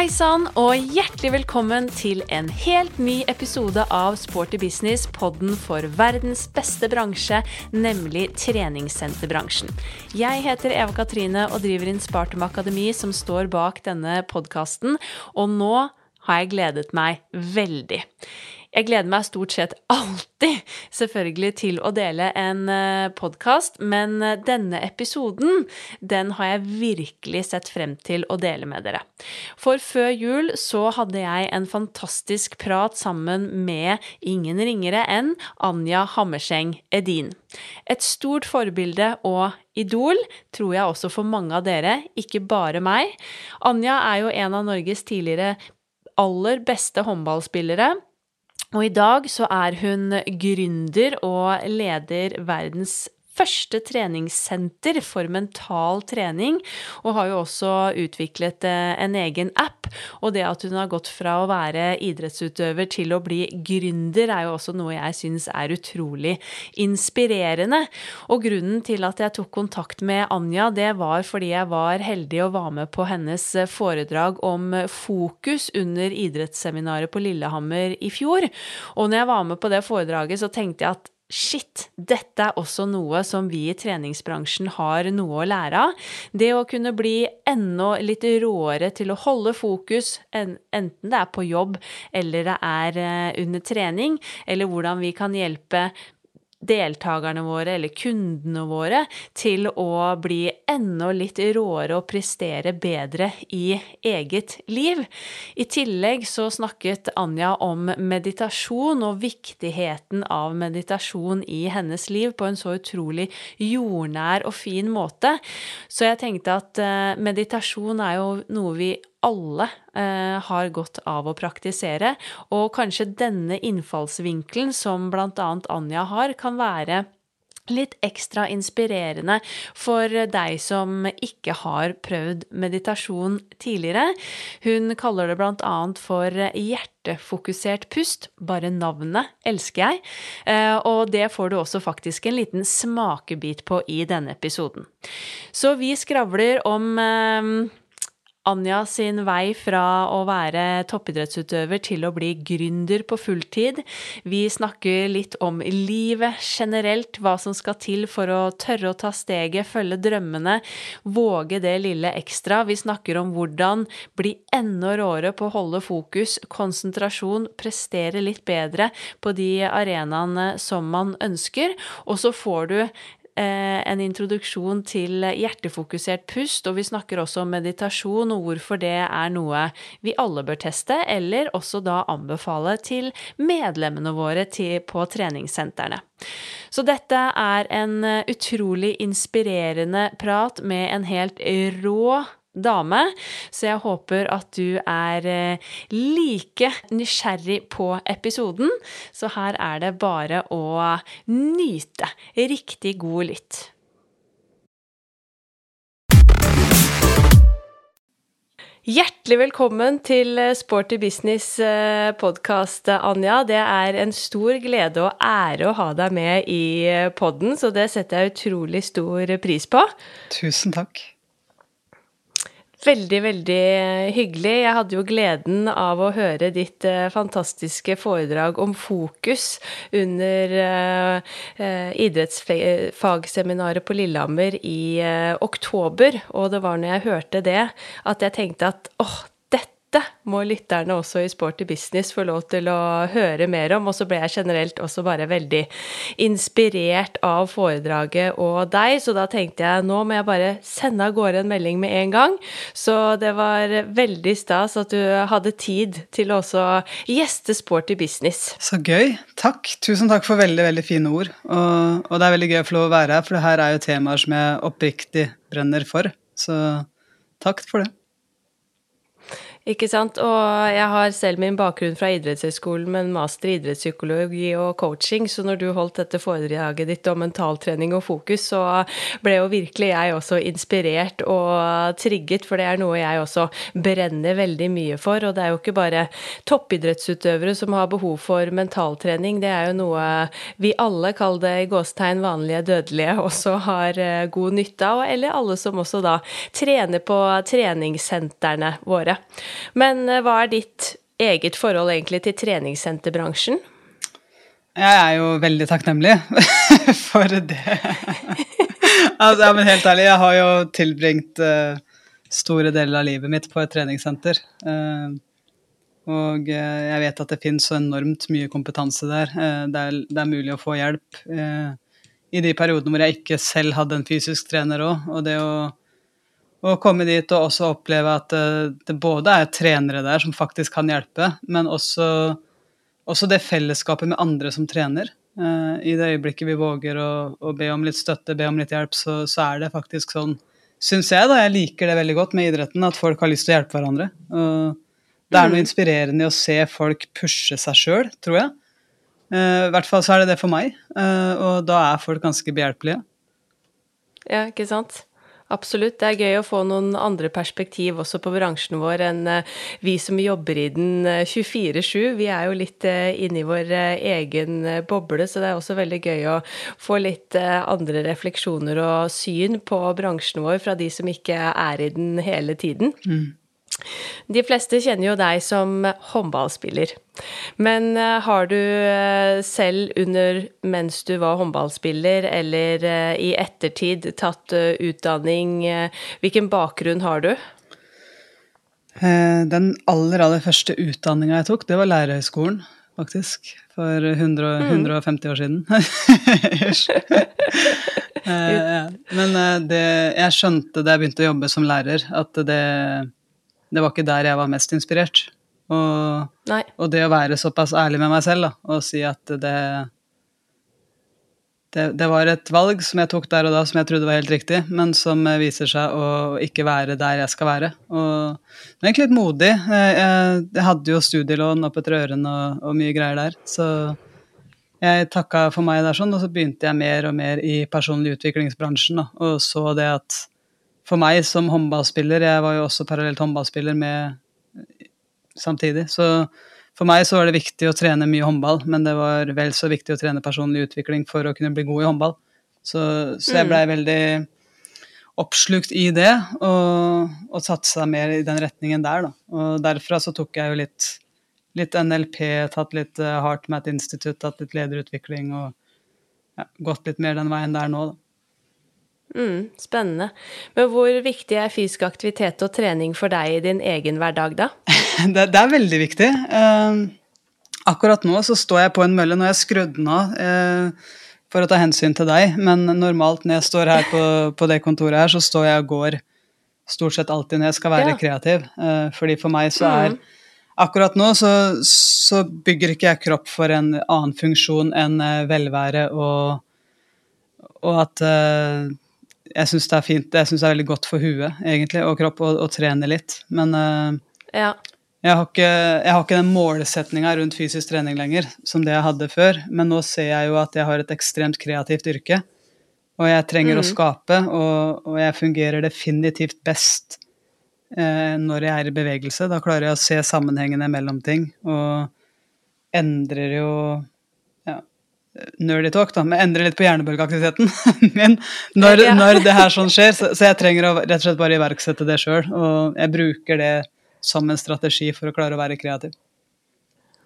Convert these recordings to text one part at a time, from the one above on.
Hei sann, og hjertelig velkommen til en helt ny episode av Sporty business, podden for verdens beste bransje, nemlig treningssenterbransjen. Jeg heter Eva Katrine og driver Inspartum Akademi, som står bak denne podkasten, og nå har jeg gledet meg veldig. Jeg gleder meg stort sett alltid, selvfølgelig, til å dele en eh, podkast, men eh, denne episoden, den har jeg virkelig sett frem til å dele med dere. For før jul så hadde jeg en fantastisk prat sammen med ingen ringere enn Anja Hammerseng Edin. Et stort forbilde og idol, tror jeg også for mange av dere, ikke bare meg. Anja er jo en av Norges tidligere aller beste håndballspillere. Og i dag så er hun gründer og leder verdens første treningssenter for mental trening, og har jo også utviklet eh, en egen app. Og det at hun har gått fra å være idrettsutøver til å bli gründer, er jo også noe jeg syns er utrolig inspirerende. Og grunnen til at jeg tok kontakt med Anja, det var fordi jeg var heldig og var med på hennes foredrag om fokus under idrettsseminaret på Lillehammer i fjor. Og når jeg var med på det foredraget, så tenkte jeg at Shit, dette er også noe som vi i treningsbransjen har noe å lære av. Det å kunne bli enda litt råere til å holde fokus, enten det er på jobb eller det er eh, under trening, eller hvordan vi kan hjelpe deltakerne våre eller kundene våre til å bli enda litt råere og prestere bedre i eget liv. I tillegg så snakket Anja om meditasjon og viktigheten av meditasjon i hennes liv på en så utrolig jordnær og fin måte. Så jeg tenkte at eh, meditasjon er jo noe vi alle eh, har godt av å praktisere. Og kanskje denne innfallsvinkelen som bl.a. Anja har, kan være litt ekstra inspirerende for deg som ikke har prøvd meditasjon tidligere. Hun kaller det bl.a. for hjertefokusert pust. Bare navnet elsker jeg. Eh, og det får du også faktisk en liten smakebit på i denne episoden. Så vi skravler om eh, Anja sin vei fra å være toppidrettsutøver til å bli gründer på fulltid. Vi snakker litt om livet generelt, hva som skal til for å tørre å ta steget, følge drømmene, våge det lille ekstra. Vi snakker om hvordan bli enda råere på å holde fokus, konsentrasjon, prestere litt bedre på de arenaene som man ønsker. Og så får du en introduksjon til hjertefokusert pust, og vi snakker også om meditasjon og hvorfor det er noe vi alle bør teste, eller også da anbefale til medlemmene våre på treningssentrene. Så dette er en utrolig inspirerende prat med en helt rå dame, så jeg håper at du er eh, like nysgjerrig på episoden. Så her er det bare å nyte. Riktig god lytt. Hjertelig velkommen til eh, Sporty business eh, podkast, Anja. Det er en stor glede og ære å ha deg med i podden, så det setter jeg utrolig stor pris på. Tusen takk. Veldig, veldig hyggelig. Jeg hadde jo gleden av å høre ditt uh, fantastiske foredrag om fokus under uh, idrettsfagseminaret på Lillehammer i oktober. Og det var når jeg hørte det, at jeg tenkte at åh, dette må lytterne også i Sporty Business få lov til å høre mer om. Og så ble jeg generelt også bare veldig inspirert av foredraget og deg, så da tenkte jeg nå må jeg bare sende av gårde en melding med en gang. Så det var veldig stas at du hadde tid til å gjeste Sporty Business. Så gøy. Takk. Tusen takk for veldig, veldig fine ord. Og, og det er veldig gøy å få lov å være her, for det her er jo temaer som jeg oppriktig brenner for. Så takk for det. Ikke sant. Og jeg har selv min bakgrunn fra idrettshøyskolen med en master i idrettspsykologi og coaching, så når du holdt dette foredraget ditt om mentaltrening og fokus, så ble jo virkelig jeg også inspirert og trigget, for det er noe jeg også brenner veldig mye for. Og det er jo ikke bare toppidrettsutøvere som har behov for mentaltrening, det er jo noe vi alle, kall det i gåstegn vanlige dødelige, også har eh, god nytte av, eller alle som også da trener på treningssentrene våre. Men eh, hva er ditt eget forhold egentlig til treningssenterbransjen? Jeg er jo veldig takknemlig for det. altså, ja, men helt ærlig, jeg har jo tilbringt uh, store deler av livet mitt på et treningssenter. Uh, og jeg vet at det finnes så enormt mye kompetanse der. Det er, det, er, mulig å få hjelp i de periodene hvor jeg ikke selv hadde en fysisk trener òg. Og det å, å, komme dit og også oppleve at det både er trenere der som faktisk kan hjelpe, men også også det fellesskapet med andre som trener. Uh, I det øyeblikket vi våger å, å, be om litt støtte, be om litt hjelp, så, så er det faktisk sånn, syns jeg, da, jeg liker det veldig godt med idretten, at folk har lyst til å hjelpe hverandre. Det er noe mm. inspirerende i å se folk pushe seg sjøl, tror jeg. Uh, I hvert fall så er det det for meg, og da er folk ganske behjelpelige. Ja, ikke sant. Absolutt. Det er gøy å få noen andre perspektiv også på bransjen vår enn eh, vi som jobber i den 24-7. Eh, vi er jo litt inni inne i vår egen boble, så det er også veldig gøy å få litt andre refleksjoner og syn på bransjen vår fra de som ikke er i den hele tiden. Mm. De fleste kjenner jo deg som håndballspiller. Men eh, har du eh, selv under mens du var håndballspiller, eller eh, i ettertid tatt utdanning? Hvilken bakgrunn har du? Den aller, aller første utdanninga jeg tok, det var lærerhøgskolen, faktisk. For 100, mm. 150 år siden. Men det, jeg skjønte da jeg begynte å jobbe som lærer, at det det var ikke der jeg var mest inspirert. Og, og det å være såpass ærlig med meg selv da, og si at det, det, det var et valg som jeg tok der og da som jeg trodde var helt riktig, men som viser seg å ikke være der jeg skal være. Og det er egentlig litt modig. Jeg, jeg hadde jo studielån opp etter ørene og, og, mye greier der. Så jeg takka for meg der sånn, og så begynte jeg mer og mer i personlig utviklingsbransjen. Da, og så det at for meg som håndballspiller Jeg var jo også parallelt håndballspiller med samtidig. Så for meg så var det viktig å trene mye håndball, men det var vel så viktig å trene personlig utvikling for å kunne bli god i håndball. Så, så jeg blei mm. veldig oppslukt i det, og, og satsa mer i den retningen der, da. Og derfra så tok jeg jo litt, litt NLP, tatt litt uh, HeartMath Institute, tatt litt lederutvikling og ja, gått litt mer den veien der nå, da. Mm, spennende. Men hvor viktig er fysisk aktivitet og trening for deg i din egen hverdag, da? det, det, er veldig viktig. Eh, akkurat nå så står jeg på en mølle. Nå har jeg skrudd den av eh, for å ta hensyn til deg, men normalt når jeg står her på, på, det kontoret her, så står jeg og går stort sett alltid når jeg skal være ja. kreativ. Eh, fordi for meg så er mm. Akkurat nå så, så, bygger ikke jeg kropp for en annen funksjon enn velvære og, og at jeg syns det er fint, jeg syns det er veldig godt for huet egentlig, og kropp å, trene litt. Men uh, ja. jeg, har ikke, jeg, har ikke, den målsetninga rundt fysisk trening lenger som det jeg hadde før. Men nå ser jeg jo at jeg har et ekstremt kreativt yrke, og jeg trenger mm. å skape. Og, og, jeg fungerer definitivt best uh, når jeg er i bevegelse. Da klarer jeg å se sammenhengene mellom ting, og endrer jo nerdy talk, da, men endrer litt på hjernebølgeaktiviteten min når, ja. når, det her sånn skjer. Så, så, jeg trenger å rett og slett bare iverksette det sjøl. Og jeg bruker det som en strategi for å klare å være kreativ.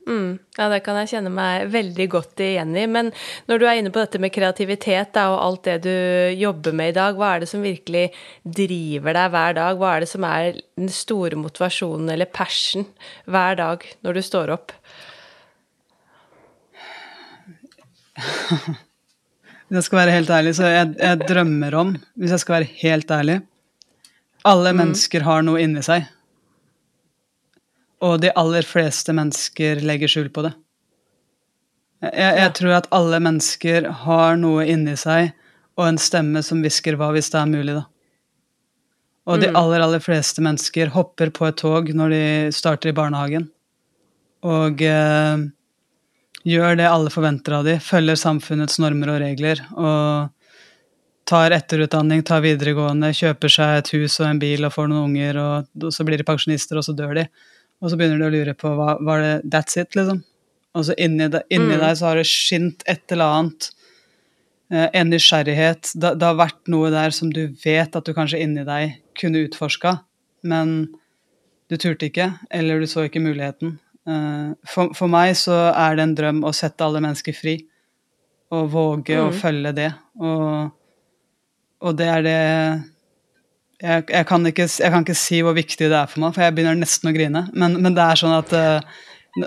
Mm, ja, det kan jeg kjenne meg veldig godt igjen i. Men når du er inne på dette med kreativitet da, og alt det du jobber med i dag, hva er det som virkelig driver deg hver dag? Hva er det som er den store motivasjonen eller passion hver dag når du står opp? Hvis jeg skal være helt ærlig, så jeg, jeg drømmer om, hvis jeg skal være helt ærlig Alle mm. mennesker har noe inni seg. Og de aller fleste mennesker legger skjul på det. Jeg, jeg ja. tror at alle mennesker har noe inni seg og en stemme som hvisker 'hva hvis det er mulig', da. Og de mm. aller, aller fleste mennesker hopper på et tog når de starter i barnehagen. Og eh, gjør det alle forventer av dem, følger samfunnets normer og regler og tar etterutdanning, tar videregående, kjøper seg et hus og en bil og får noen unger, og så blir de pensjonister, og så dør de. Og så begynner de å lure på hva var det That's it, liksom. Og så inni, de, inni mm. deg så har det skint et eller annet. Eh, en nysgjerrighet. Det, det, har vært noe der som du vet at du kanskje inni deg kunne utforska, men du du turte ikke, eller du så ikke muligheten. Eh, for, for, meg så er det en drøm å sette alle mennesker fri, og våge mm. å følge det. Og, og det er det jeg, jeg, kan ikke, jeg, kan ikke, si hvor viktig det er for meg, for jeg begynner nesten å grine. Men, men det er sånn at uh,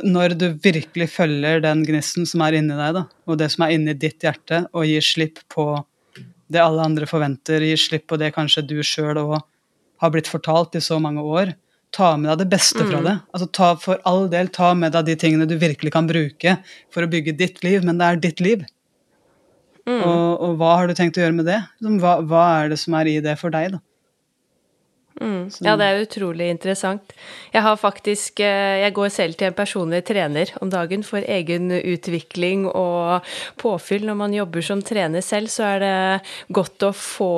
når du virkelig følger den gnisten som er inni deg, da, og det som er inni ditt hjerte, og gir slipp på det alle andre forventer, gir slipp på det kanskje du sjøl òg har blitt fortalt i så mange år, ta med deg det beste fra mm. det. Altså ta For all del, ta med deg de tingene du virkelig kan bruke for å bygge ditt liv, men det er ditt liv. Mm. Og, og, hva har du tenkt å gjøre med det? Hva, hva, er det som er i det for deg, da? Mm. Ja, det er utrolig interessant. Jeg har faktisk eh, Jeg går selv til en personlig trener om dagen for egen utvikling og påfyll. Når man jobber som trener selv, så er det godt å få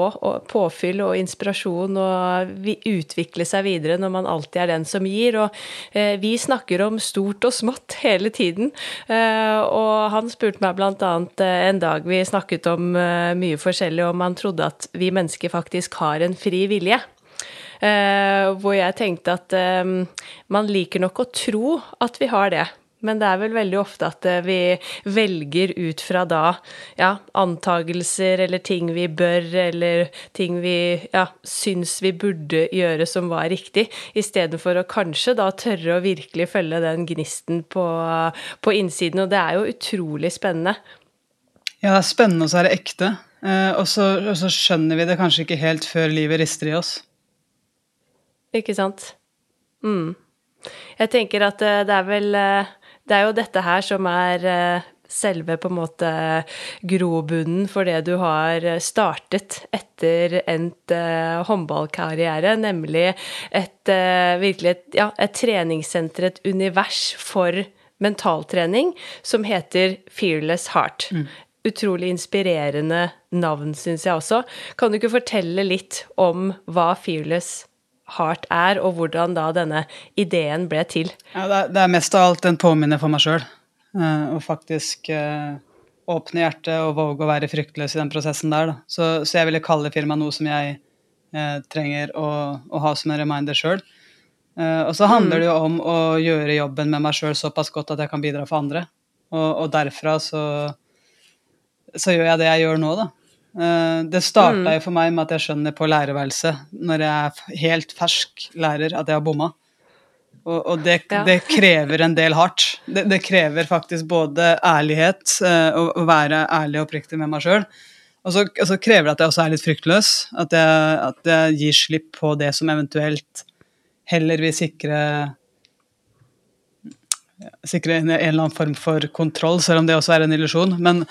påfyll og inspirasjon og utvikle seg videre når man alltid er den som gir. Og eh, vi snakker om stort og smått hele tiden. Eh, og han spurte meg blant annet en dag vi snakket om mye forskjellig, om han trodde at vi mennesker faktisk har en fri vilje. Uh, hvor jeg tenkte at um, man liker nok å tro at vi har det. Men det er vel veldig ofte at uh, vi velger ut fra da ja, antagelser eller ting vi bør, eller ting vi ja, syns vi burde gjøre som var riktig, istedenfor å kanskje da tørre å virkelig følge den gnisten på, på innsiden. Og det er jo utrolig spennende. Ja, det er spennende, og så er det ekte. Så, og så skjønner vi det kanskje ikke helt før livet rister i oss. Ikke sant. Mm. Jeg tenker at eh, det er vel eh, Det er jo dette her som er eh, selve på en måte grobunnen for det du har startet etter endt håndballkarriere, nemlig et uh, virkelig et, ja, et treningssenter, et univers for mentaltrening, som heter Fearless Heart. Mm. Utrolig inspirerende navn, syns jeg også. Kan du ikke fortelle litt om hva Fearless Heart er, og hvordan da denne ideen ble til? Ja, det, er, det er mest av alt en påminner for meg sjøl. Uh, eh, å faktisk uh, åpne hjertet og våge å være fryktløs i den prosessen der. Så, så, jeg ville kalle firmaet noe som jeg uh, trenger å, å, ha som en reminder sjøl. og så handler mm. det jo om å gjøre jobben med meg sjøl såpass godt at jeg kan bidra for andre. Og, og derfra så, så gjør jeg det jeg gjør nå, da. Eh, det starta mm. jo for meg med at jeg skjønner på lærerværelset, når jeg er helt fersk lærer, at jeg har bomma. Og, og det, ja. det, krever en del hardt. Det, det krever faktisk både ærlighet, og å være ærlig og oppriktig med meg sjøl. Og så, og så, krever det at jeg også er litt fryktløs. At jeg, at jeg gir slipp på det som eventuelt heller vil sikre sikre en, en, eller annen form for kontroll, selv om det også er en illusjon. Men,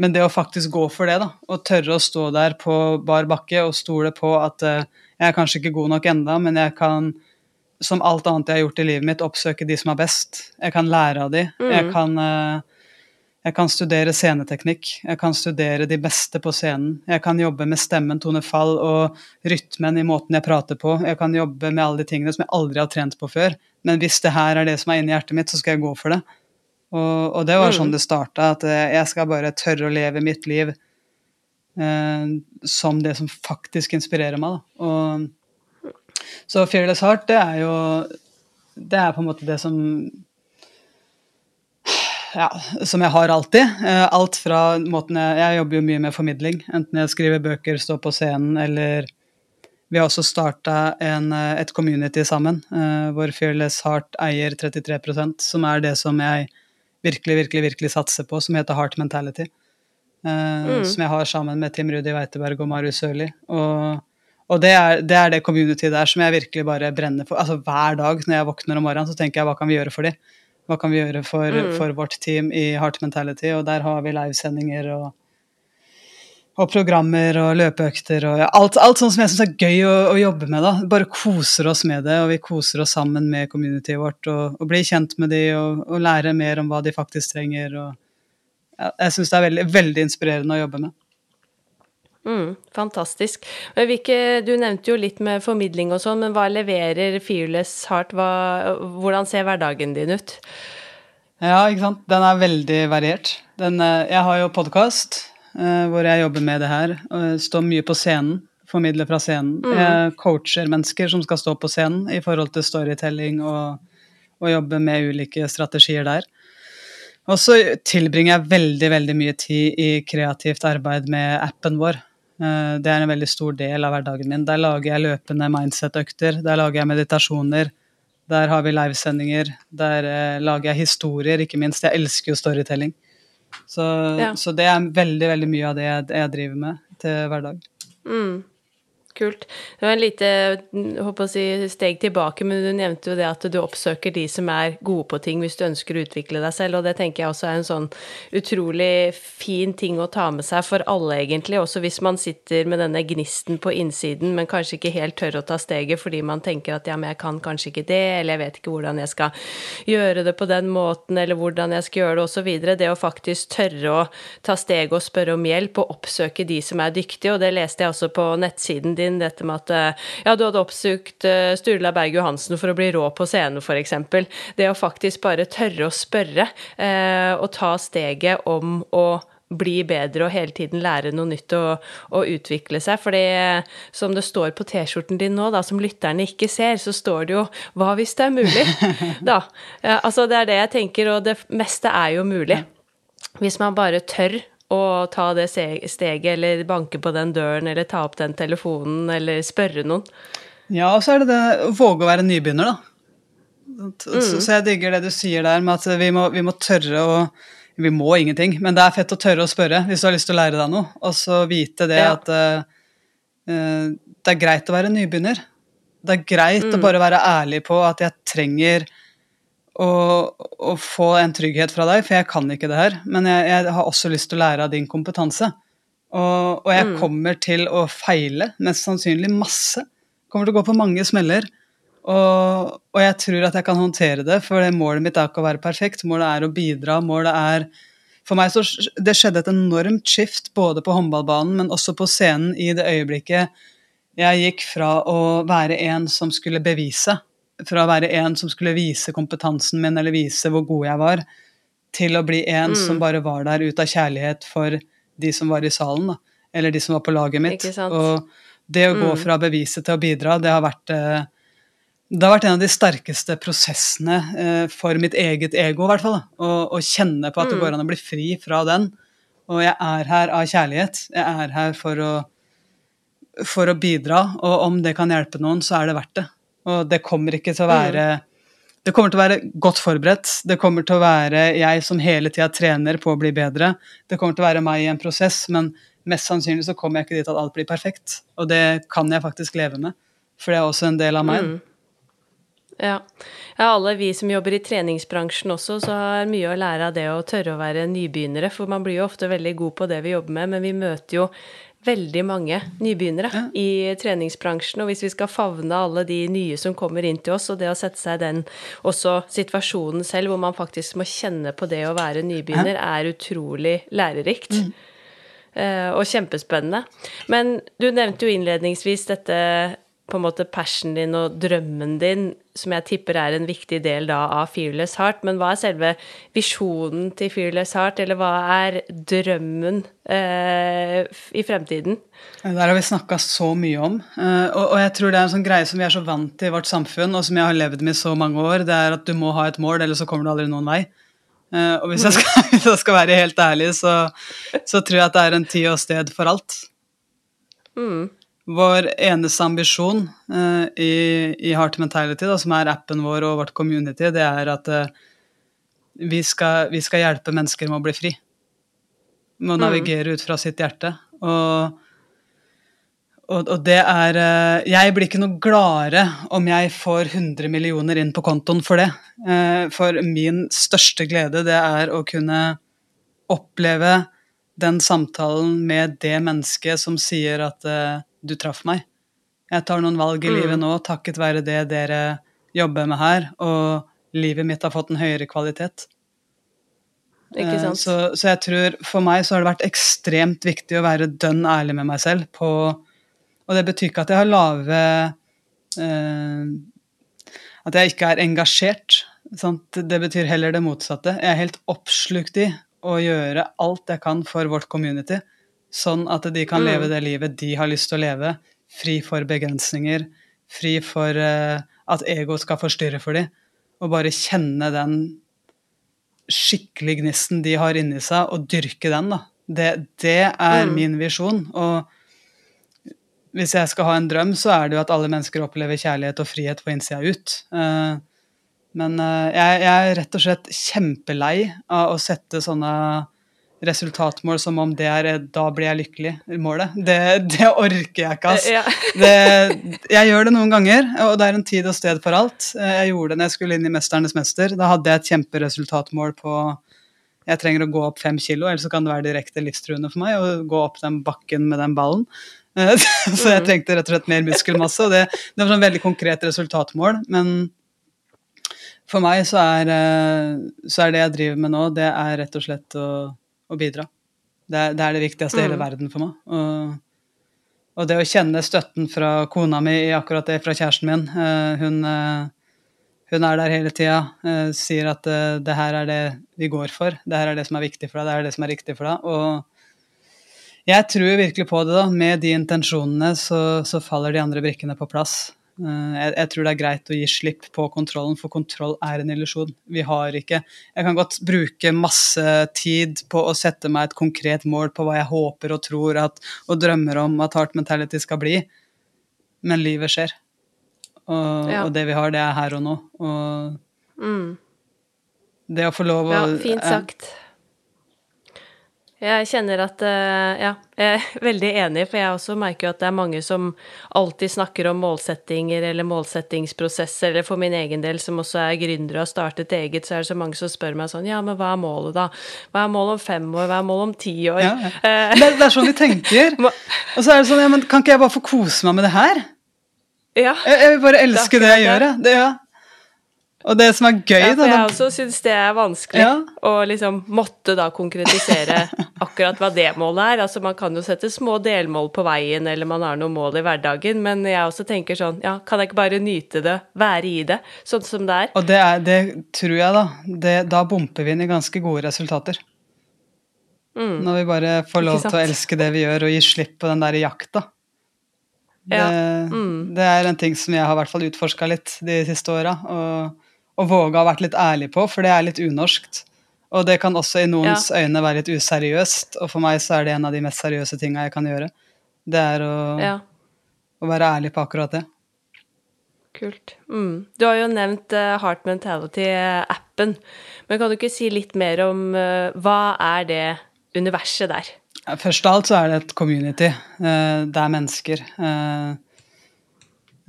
men, det å faktisk gå for det, da, og tørre å stå der på bar bakke og stole på at uh, jeg er kanskje ikke god nok enda, men jeg kan, som alt annet jeg har gjort i livet mitt, oppsøke de som er best. Jeg kan lære av de. Mm. Jeg kan uh, jeg kan studere sceneteknikk, jeg kan studere de beste på scenen. Jeg kan jobbe med stemmen, tonefall og rytmen i måten jeg prater på. Jeg kan jobbe med alle de tingene som jeg aldri har trent på før. Men hvis det her er det som er inni hjertet mitt, så skal jeg gå for det. Og, og det var sånn mm. det starta, at jeg skal bare tørre å leve mitt liv eh, som det som faktisk inspirerer meg. Da. Og, så Fearless Heart, det er jo Det er på en måte det som ja, som jeg har alltid. Eh, alt fra måten jeg Jeg jobber jo mye med formidling. Enten jeg skriver bøker, står på scenen, eller Vi har også starta eh, et community sammen, eh, hvor Fearless Heart eier 33% som er det som jeg virkelig, virkelig, virkelig satser på, som heter Heart Mentality. Mm. Som jeg har sammen med Tim Rudi Weiteberg og Marius Sørli. Og, og det, er, det er det community der som jeg virkelig bare brenner for. Altså Hver dag når jeg våkner om morgenen, så tenker jeg hva kan vi gjøre for dem? Hva kan vi gjøre for, mm. for vårt team i Heart Mentality? Og der har vi livesendinger og, og programmer og løpeøkter og alt, alt sånt som jeg syns er gøy å, å, jobbe med. da. Bare koser oss med det, og vi koser oss sammen med communityet vårt og, og blir kjent med de og, og lærer mer om hva de faktisk trenger. Og, ja, jeg syns det er veldig, veldig inspirerende å jobbe med. Mm, fantastisk. Hvilke, du nevnte jo litt med formidling og sånn, men hva leverer Fearless Heart? Hva, hvordan ser hverdagen din ut? Ja, ikke sant. Den er veldig variert. Den, eh, jeg har jo podkast eh, hvor jeg jobber med det her. Står mye på scenen. Formidler fra scenen. Mm. Jeg coacher mennesker som skal stå på scenen i forhold til storytelling og, og jobbe med ulike strategier der. Og så tilbringer jeg veldig veldig mye tid i kreativt arbeid med appen vår. Eh, Det er en veldig stor del av hverdagen min. Der lager jeg løpende mindset-økter, der lager jeg meditasjoner. Der har vi livesendinger, der eh, lager jeg historier, ikke minst. Jeg elsker jo storytelling. Så, Ja. så det er veldig, veldig mye av det jeg, jeg driver med til hverdag. Mm. Kult. Det var en lite håper å si, steg tilbake, men du nevnte jo det at du oppsøker de som er gode på ting hvis du ønsker å utvikle deg selv, og det tenker jeg også er en sånn utrolig fin ting å ta med seg for alle, egentlig. Også hvis man sitter med denne gnisten på innsiden, men kanskje ikke helt tør å ta steget fordi man tenker at ja, men jeg kan kanskje ikke det, eller jeg vet ikke hvordan jeg skal gjøre det på den måten, eller hvordan jeg skal gjøre det, osv. Det å faktisk tørre å ta steget og spørre om hjelp, og oppsøke de som er dyktige, og det leste jeg også på nettsiden din, dette med at eh, ja, du hadde oppsøkt eh, Sturla Berg Johansen for å bli rå på scenen, f.eks. Det å faktisk bare tørre å spørre, eh, og ta steget om å bli bedre og hele tiden lære noe nytt og, og utvikle seg. For som det står på T-skjorten din nå, da, som lytterne ikke ser, så står det jo 'Hva hvis det er mulig?' da. Altså det er det jeg tenker, og det meste er jo mulig. Hvis man bare tør å ta det steget, eller banke på den døren, eller ta opp den telefonen, eller spørre noen. Ja, og så er det det å våge å være nybegynner, da. Så, så jeg digger det du sier der med at vi må, vi må tørre å Vi må ingenting, men det er fett å tørre å spørre hvis du har lyst til å lære deg noe. Og så vite det Ja. at eh, det er greit å være nybegynner. Det er greit å bare være ærlig på at jeg trenger å, å få en trygghet fra deg, for jeg kan ikke det her. Men jeg, jeg har også lyst til å lære av din kompetanse. Og, og jeg kommer til å feile, mest sannsynlig masse. Kommer til å gå på mange smeller. Og, og jeg tror at jeg kan håndtere det, for det målet mitt er ikke å være perfekt. Målet er å bidra. Målet er For meg så Det skjedde et enormt skift både på håndballbanen, men også på scenen i det øyeblikket jeg gikk fra å være en som skulle bevise, fra å være en som skulle vise kompetansen min eller vise hvor god jeg var, til å bli en som bare var der ut av kjærlighet for de som var i salen, da. Eller de som var på laget mitt. Og det å gå fra beviset til å bidra, det har vært eh, det har vært en av de sterkeste prosessene eh, for mitt eget ego, i hvert fall. Å, å kjenne på at det går an å bli fri fra den. Og jeg er her av kjærlighet. Jeg er her for å, for å bidra, og om det kan hjelpe noen, så er det verdt det. Og det kommer ikke til å være Det kommer til å være godt forberedt. Det kommer til å være jeg som hele tida trener på å bli bedre. Det kommer til å være meg i en prosess, men mest sannsynlig så kommer jeg ikke dit at alt blir perfekt. Og det kan jeg faktisk leve med, for det er også en del av meg. Ja. ja, alle vi som jobber i treningsbransjen også, så har mye å lære av det å tørre å være nybegynnere. For man blir jo ofte veldig god på det vi jobber med, men vi møter jo veldig mange nybegynnere i treningsbransjen. Og hvis vi skal favne alle de nye som kommer inn til oss, og det å sette seg i den også situasjonen selv, hvor man faktisk må kjenne på det å være nybegynner, er utrolig lærerikt. Mm. og kjempespennende. Men du nevnte jo innledningsvis dette på en måte passionen din og drømmen din, som jeg tipper er en viktig del da av Fearless Heart. Men hva er selve visjonen til Fearless Heart, eller hva er drømmen eh, i fremtiden? Det Der har vi snakka så mye om. eh, Og, og jeg tror det er en sånn greie som vi er så vant til i vårt samfunn, og som jeg har levd med i så mange år, det er at du må ha et mål, eller så kommer du aldri noen vei. Eh, Og hvis jeg skal, hvis jeg skal være helt ærlig, så, så tror jeg at det er en tid og sted for alt. Vår eneste ambisjon uh, i, i Heart Mentality, da, som er appen vår og vårt community, det er at uh, vi, skal, vi skal hjelpe mennesker med å bli fri. Med å navigere ut fra sitt hjerte. Og og, og det er uh, Jeg blir ikke noe gladere om jeg får 100 millioner inn på kontoen for det. For min største glede, det er å kunne oppleve den samtalen med det mennesket som sier at du traff meg. Jeg tar noen valg i livet nå takket være det dere jobber med her, og livet mitt har fått en høyere kvalitet. Ikke Eh, sant? Så, så jeg tror for meg så har det vært ekstremt viktig å være dønn ærlig med meg selv på Og det betyr ikke at jeg har lave eh, At jeg ikke er engasjert. Sant? Det betyr heller det motsatte. Jeg er helt oppslukt i å gjøre alt jeg kan for vårt community, sånn at de kan leve det livet de har lyst til å leve, fri for begrensninger, fri for uh, at ego skal forstyrre for dem, og bare kjenne den skikkelig gnisten de har inni seg, og dyrke den, da. Det, det er mm. min visjon. Og hvis jeg skal ha en drøm, så er det jo at alle mennesker opplever kjærlighet og frihet på innsida ut. Uh, men jeg, jeg, er rett og slett kjempelei av å sette sånne resultatmål som om det er 'da blir jeg lykkelig'-målet. Det, det, orker jeg ikke, ass. Ja. det, jeg gjør det noen ganger, og det er en tid og sted for alt. Jeg gjorde det når jeg skulle inn i 'Mesternes mester'. Da hadde jeg et kjemperesultatmål på jeg trenger å gå opp fem kilo, ellers kan det være direkte livstruende for meg å gå opp den bakken med den ballen. Så jeg mm. trengte rett og slett mer muskelmasse, og det, det var sånn veldig konkret resultatmål. Men for meg så er, så er det jeg driver med nå, det er rett og slett å å bidra. Det er, det er det, viktigste i hele mm. verden for meg. Og, og, det å kjenne støtten fra kona mi i akkurat det, fra kjæresten min uh, hun, uh, hun, er der hele tida, uh, sier at det her er det vi går for, det her er det som er viktig for deg, det er det som er riktig for deg. Og jeg tror virkelig på det, da. Med de intensjonene så, så faller de andre brikkene på plass. Eh, jeg, jeg, tror det er greit å gi slipp på kontrollen, for kontroll er en illusjon. Vi har ikke Jeg kan godt bruke masse tid på å sette meg et konkret mål på hva jeg håper og tror at, og drømmer om at heart mentality skal bli, men livet skjer. Og, ja. og det vi har, det er her og nå. Og mm. det å få lov å Ja, fint sagt. Jeg kjenner at eh, Ja, jeg er veldig enig, for jeg også merker at det er mange som alltid snakker om målsettinger eller målsettingsprosesser, eller for min egen del, som også er gründere og har startet eget, så er det så mange som spør meg sånn Ja, men hva er målet, da? Hva er målet om fem år? Hva er målet om ti år? Ja, ja. Eh, det, det, er sånn de tenker. Og så er det sånn Ja, men kan ikke jeg bare få kose meg med det her? Ja. Jeg, jeg vil bare elske det, det jeg gjør, jeg. Ja. Og det som er gøy, ja, for Jeg også syns det er vanskelig ja. å liksom måtte da konkretisere akkurat hva det målet er. Altså Man kan jo sette små delmål på veien, eller man har noen mål i hverdagen, men jeg også tenker sånn Ja, kan jeg ikke bare nyte det, være i det, sånn som det er? Og det, er, det tror jeg, da. Det, da bumper vi inn i ganske gode resultater. Mm. Når vi bare får lov til å elske det vi gjør, og gi slipp på den der jakta. Det, ja. mm. det, er en ting som jeg har i hvert fall utforska litt de siste åra. Og å våge å ha vært litt ærlig på, for det er litt unorskt. Og det kan også i noens ja. øyne være litt useriøst, og for meg så er det en av de mest seriøse tinga jeg kan gjøre. Det er å, ja. å, være ærlig på akkurat det. Kult. Mm. Du har jo nevnt uh, Heart Mentality-appen, men kan du ikke si litt mer om uh, hva er det universet der? Først av alt så er det et community. Uh, det er mennesker.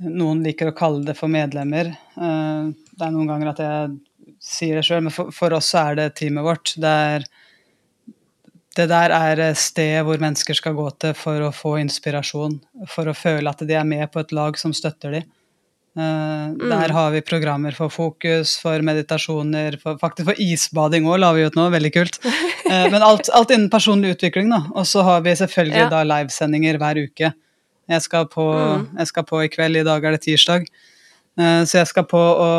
noen liker å kalle det for medlemmer. Uh, det er noen ganger at jeg sier det sjøl, men for, for, oss så er det teamet vårt. Det, er, det der er stedet hvor mennesker skal gå til for å få inspirasjon, for å føle at de er med på et lag som støtter dem. Uh, mm. Der har vi programmer for fokus, for meditasjoner, for, faktisk for isbading òg, la vi ut nå, veldig kult. Uh, men alt, alt, innen personlig utvikling, da. Og så har vi selvfølgelig ja. da livesendinger hver uke. Jeg skal, på, mm. jeg skal på i kveld, i dag er det tirsdag. Eh, så jeg skal på å,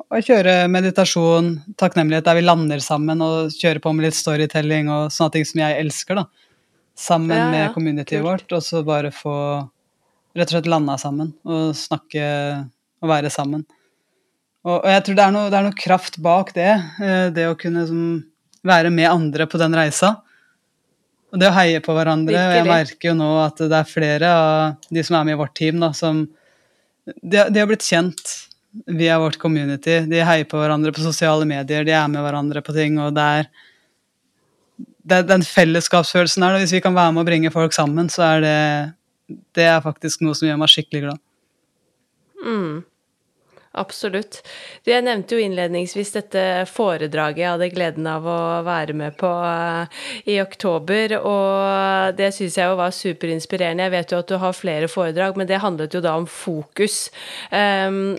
å kjøre meditasjon, takknemlighet, der vi lander sammen og kjøre på med litt storytelling og sånne ting som jeg elsker, da. Sammen ja, ja. med communityet vårt, og så bare få rett og slett landa sammen og snakke og være sammen. Og, og jeg tror det er, noe, det er, noe, kraft bak det, eh, det å kunne som, være med andre på den reisa. Og det å heie på hverandre. Virkelig. Jeg merker jo nå at det er flere av de som er med i vårt team, da, som de, de, har blitt kjent via vårt community. De heier på hverandre på sosiale medier, de er med hverandre på ting. og det er, det er den fellesskapsfølelsen her, hvis vi kan være med å bringe folk sammen, så er det, det er faktisk noe som gjør meg skikkelig glad. Mm. Absolutt. Jeg nevnte jo innledningsvis dette foredraget jeg hadde gleden av å være med på eh, i oktober, og det syns jeg jo var superinspirerende. Jeg vet jo at du har flere foredrag, men det handlet jo da om fokus. Um,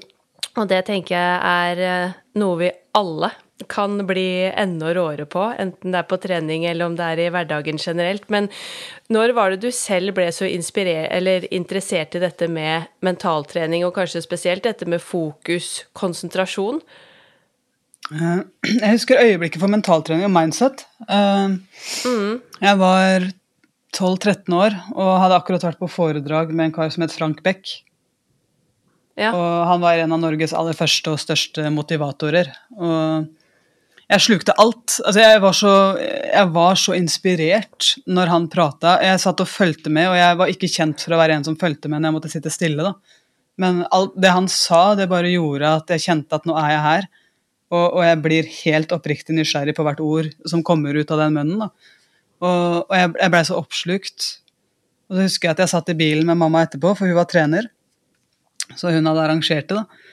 og det tenker jeg er eh, noe vi alle kan bli enda råere på, enten det er på trening eller om det er i hverdagen generelt. Men når var det du selv ble så interessert i dette med mentaltrening, og kanskje spesielt dette med fokus, konsentrasjon? Eh, jeg husker øyeblikket for mentaltrening og mindset. Eh, mm. Jeg var 12-13 år og hadde akkurat vært på foredrag med en kar som het Frank Beck. Ja. Og han var en av Norges aller første og største motivatorer. Og jeg slukte alt. Altså, jeg var så, jeg var så inspirert når han prata. Jeg satt og fulgte med, og jeg var ikke kjent for å være en som fulgte med når jeg måtte sitte stille. da. Men alt det han sa, det bare gjorde at jeg kjente at nå er jeg her. Og, og jeg blir helt oppriktig nysgjerrig på hvert ord som kommer ut av den munnen. da. Og, og jeg, jeg blei så oppslukt. Og så husker jeg at jeg satt i bilen med mamma etterpå, for hun var trener. Så hun hadde arrangert det. da.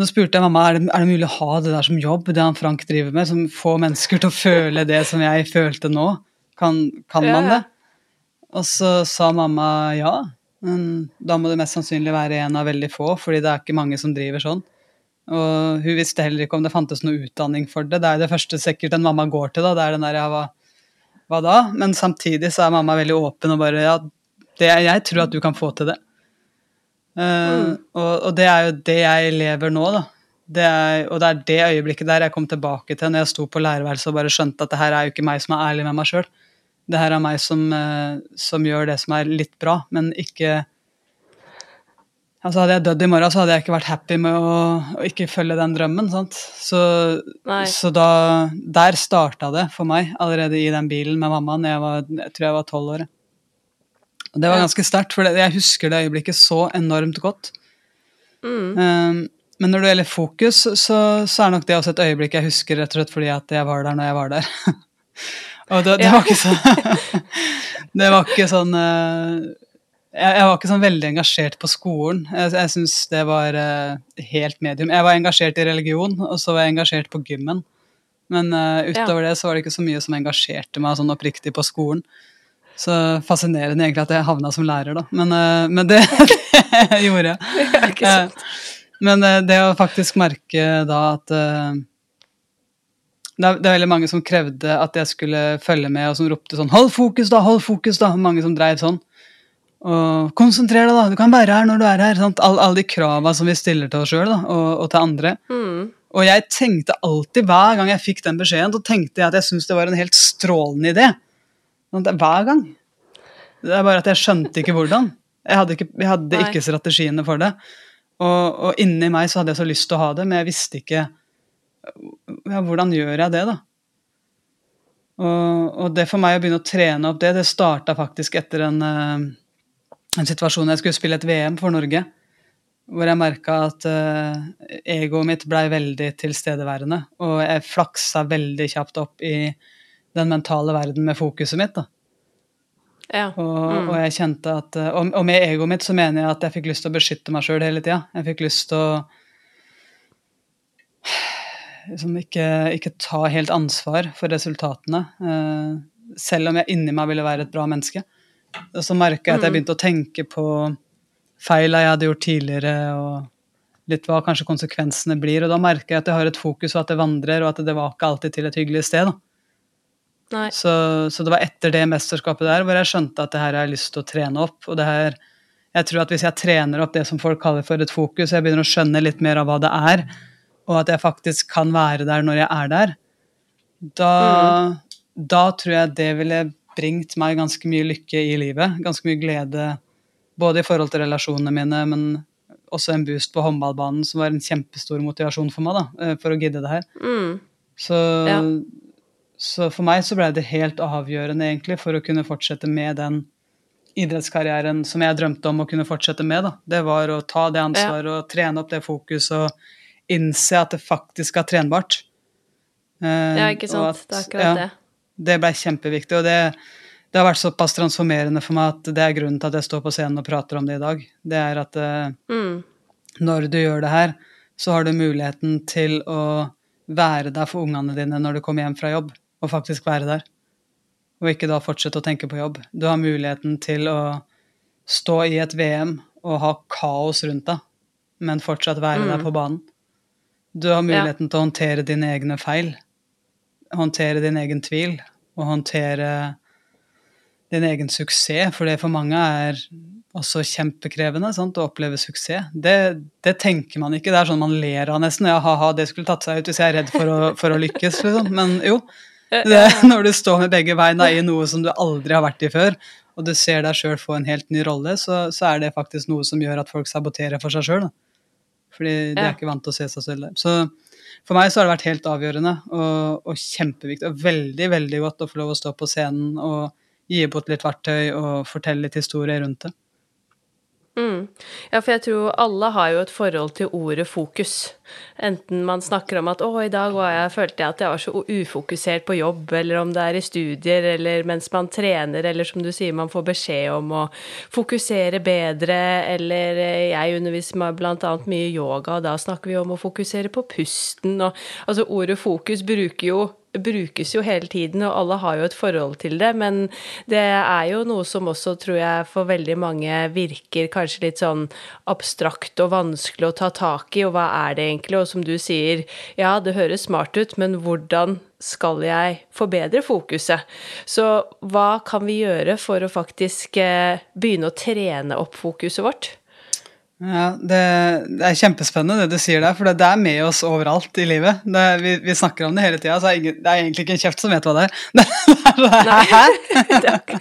Så spurte jeg mamma er det, er det mulig å ha det der som jobb, det han Frank driver med, som får mennesker til å føle det som jeg følte nå. Kan, kan man det? Og så sa mamma ja, men da må det mest sannsynlig være en av veldig få, fordi det er ikke mange som driver sånn. Og hun visste heller ikke om det fantes noe utdanning for det. Det er det første sikkert en mamma går til, da. Det er den der ja, hva, hva da? Men samtidig så er mamma veldig åpen og bare ja, det, jeg tror at du kan få til det. Eh, og, og det er jo det jeg lever nå, da. Det er, og det er det øyeblikket der jeg kom tilbake til når jeg sto på lærerværelset og bare skjønte at det her er jo ikke meg som er ærlig med meg sjøl. Det her er meg som, eh, som gjør det som er litt bra, men ikke Altså Hadde jeg dødd i morgen, så hadde jeg ikke vært happy med å, å ikke følge den drømmen. sant? Så, så da Der starta det for meg, allerede i den bilen med mamma når jeg, var, jeg tror jeg var tolv år. Og det var ganske sterkt, for jeg husker det øyeblikket så enormt godt. Mm. Um, men når det gjelder fokus, så, så er nok det også et øyeblikk jeg husker rett og slett fordi at jeg var der når jeg var der. og det, det Ja. var ikke sånn Det var ikke sånn eh, jeg, jeg var ikke sånn veldig engasjert på skolen. Jeg, jeg syns det var uh, helt medium. Jeg var engasjert i religion, og så var jeg engasjert på gymmen. Men uh, utover det så var det ikke så mye som engasjerte meg sånn oppriktig på skolen. Så fascinerende egentlig at jeg havna som lærer, da. Men, eh, men det, det gjorde jeg. Det ikke sant? Men eh, det å faktisk merke da at eh, det er, det er veldig mange som krevde at jeg skulle følge med, og som ropte sånn 'Hold fokus, da! Hold fokus!' da, Mange som dreiv sånn. Og 'Konsentrer deg, da! Du kan være her når du er her!' Sant? All- Alle de krava som vi stiller til oss sjøl og, og til andre. Mm. Og jeg tenkte alltid, hver gang jeg fikk den beskjeden, så tenkte jeg at jeg syntes det var en helt strålende idé. Hver gang. Det er bare at jeg skjønte ikke hvordan. Jeg hadde ikke, jeg hadde ikke strategiene for det. Og, og inni meg så hadde jeg så lyst til å ha det, men jeg visste ikke ja, hvordan gjør jeg det, da? Og, og det for meg å begynne å trene opp det, det starta faktisk etter en, eh, en situasjon jeg skulle spille et VM for Norge. Hvor jeg merka at uh, egoet mitt blei veldig tilstedeværende. Og jeg flaksa veldig kjapt opp i den mentale verden med fokuset mitt. da. Ja. Og, Mm. og jeg kjente at eh, og, og med egoet mitt så mener jeg at jeg fikk lyst til å beskytte meg sjøl hele tida. Jeg fikk lyst til å liksom ikke, ikke ta helt ansvar for resultatene. Uh, selv om jeg inni meg ville være et bra menneske. Og så merka jeg at jeg Mm. begynte å tenke på feila jeg hadde gjort tidligere, og litt hva kanskje konsekvensene blir. Og da merker jeg at jeg har et fokus, og at det vandrer, og at det var ikke alltid til et hyggelig sted. da. Så, så det var etter det mesterskapet der hvor jeg skjønte at det her har jeg lyst til å trene opp. Og det her Jeg tror at hvis jeg trener opp det som folk kaller for et fokus, jeg begynner å skjønne litt mer av hva det er, og at jeg faktisk kan være der når jeg er der, da, da tror jeg det ville bringt meg ganske mye lykke i livet. Ganske mye glede både i forhold til relasjonene mine, men også en boost på håndballbanen som var en kjempestor motivasjon for meg da, eh, for å gidde det her. Mm. Så, Ja. Så for meg så ble det helt avgjørende egentlig for å kunne fortsette med den idrettskarrieren som jeg drømte om å kunne fortsette med. Da. Det var å ta det ansvaret og trene opp det fokuset og innse at det faktisk er trenbart. Eh, Ja, ikke sant. at- Det er akkurat ja, det. Det ble kjempeviktig, og det, det har vært såpass transformerende for meg at det er grunnen til at jeg står på scenen og prater om det i dag. Det er at eh, Mm. når du gjør det her, så har du muligheten til å være der for ungene dine når du kommer hjem fra jobb, og faktisk være der. Og ikke da fortsette å tenke på jobb. Du har muligheten til å stå i et VM og ha kaos rundt deg, men fortsatt være der Mm. på banen. Du har muligheten til å håndtere dine egne feil, håndtere din egen tvil, og håndtere din egen suksess, for det for mange er også kjempekrevende sant, å oppleve suksess. Det, det tenker man ikke. Det er sånn man ler av nesten. Ja, ha-ha, det skulle tatt seg ut hvis jeg er redd for å, for å lykkes, liksom. Men jo, Det, når du står med begge beina i noe som du aldri har vært i før, og du ser deg sjøl få en helt ny rolle, så, så, er det faktisk noe som gjør at folk saboterer for seg sjøl. Fordi de er ikke vant til å se seg selv der. Så for meg så har det vært helt avgjørende og, og kjempeviktig og veldig, veldig godt å få lov å stå på scenen og gi bort litt verktøy og fortelle litt historier rundt det. Mm. Ja, for jeg tror alle har jo et forhold til ordet fokus. Enten man snakker om at 'å, i dag jeg, følte jeg at jeg var så ufokusert på jobb', eller om det er i studier, eller mens man trener, eller som du sier, man får beskjed om å fokusere bedre, eller eh, jeg underviser meg annet mye yoga, og da snakker vi om å fokusere på pusten, og altså ordet fokus bruker jo brukes jo hele tiden, og alle har jo et forhold til det, men det er jo noe som også, tror jeg, for veldig mange virker kanskje litt sånn abstrakt og vanskelig å ta tak i, og hva er det egentlig? Og som du sier, ja, det høres smart ut, men hvordan skal jeg forbedre fokuset? Så hva kan vi gjøre for å faktisk eh, begynne å trene opp fokuset vårt? Ja, det, det, er kjempespennende det du sier der, for det, det er med oss overalt i livet. Det, vi, vi, snakker om det hele tida, så er ingen, det er egentlig ikke en kjeft som vet hva det er.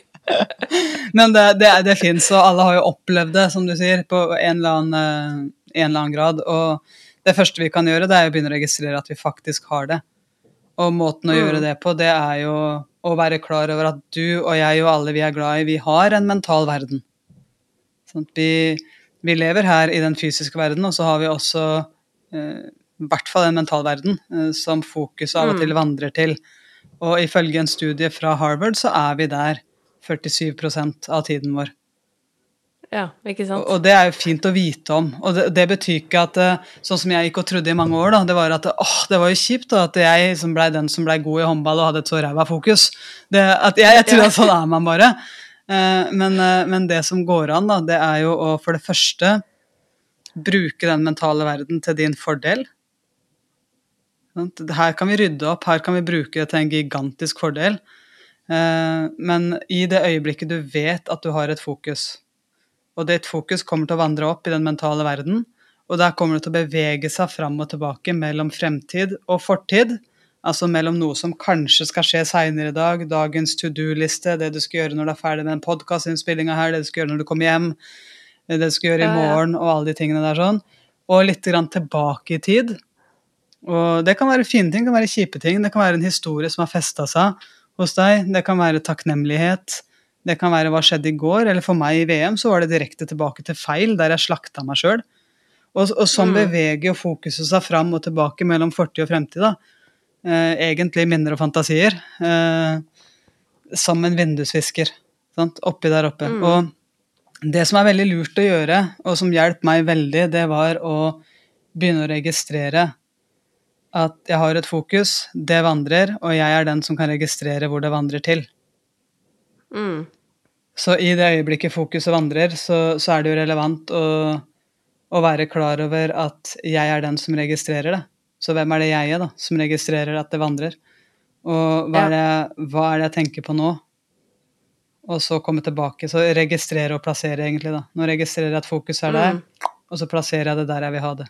Men det, det, det fins, og alle har jo opplevd det, som du sier, på en eller, annen, eh, en eller annen grad. Og det første vi kan gjøre, det er å begynne å registrere at vi faktisk har det. Og måten å gjøre mm. det på, det er jo å være klar over at du og jeg og alle vi er glad i, vi har en mental verden. Sånn at vi vi lever her i den fysiske verden, og så har vi også eh, i hvert fall en mental verden eh, som fokus av og til mm. vandrer til. Og ifølge en studie fra Harvard så er vi der 47% av tiden vår. Ja, ikke sant? Og, og det er jo fint å vite om. Og det, det, betyr ikke at eh, Sånn som jeg gikk og trodde i mange år, da, det var at åh, det var jo kjipt da, at jeg som blei den som blei god i håndball og hadde et så ræva fokus. Det, at jeg, jeg tror at sånn er man bare. Eh, men, eh, men, det som går an, da, det er jo å for det første bruke den mentale verden til din fordel. Her kan vi rydde opp, her kan vi bruke det til en gigantisk fordel. Eh, men i det øyeblikket du vet at du har et fokus, og ditt fokus kommer til å vandre opp i den mentale verden, og der kommer det til å bevege seg fram og tilbake mellom fremtid og fortid, Altså mellom noe som kanskje skal skje seinere i dag, dagens to do-liste, det du skal gjøre når du er ferdig med den podkastinnspillinga her, det du skal gjøre når du kommer hjem, det du skal gjøre i morgen, og alle de tingene der sånn. Og litt grann tilbake i tid. Og det kan være fine ting, det kan være kjipe ting. Det kan være en historie som har festa seg hos deg. Det kan være takknemlighet. Det kan være hva skjedde i går. Eller for meg i VM så var det direkte tilbake til feil, der jeg slakta meg sjøl. Og, og sånn mm. beveger jo fokuset seg fram og tilbake mellom fortid og fremtid. da egentlig minner og fantasier, eh, som en vindusvisker sant? oppi der oppe. Mm. Og det som er veldig lurt å gjøre, og som hjalp meg veldig, det var å begynne å registrere at jeg har et fokus, det vandrer, og jeg er den som kan registrere hvor det vandrer til. Mm. Så i det øyeblikket fokuset vandrer, så, så er det jo relevant å, å, være klar over at jeg er den som registrerer det. Så hvem er det jeg er, da, som registrerer at det vandrer? Og hva er det, hva er det jeg tenker på nå? Og så komme tilbake. Så registrere og plassere, egentlig. da. Nå registrerer jeg at fokus er der, mm. og så plasserer jeg det der jeg vil ha det.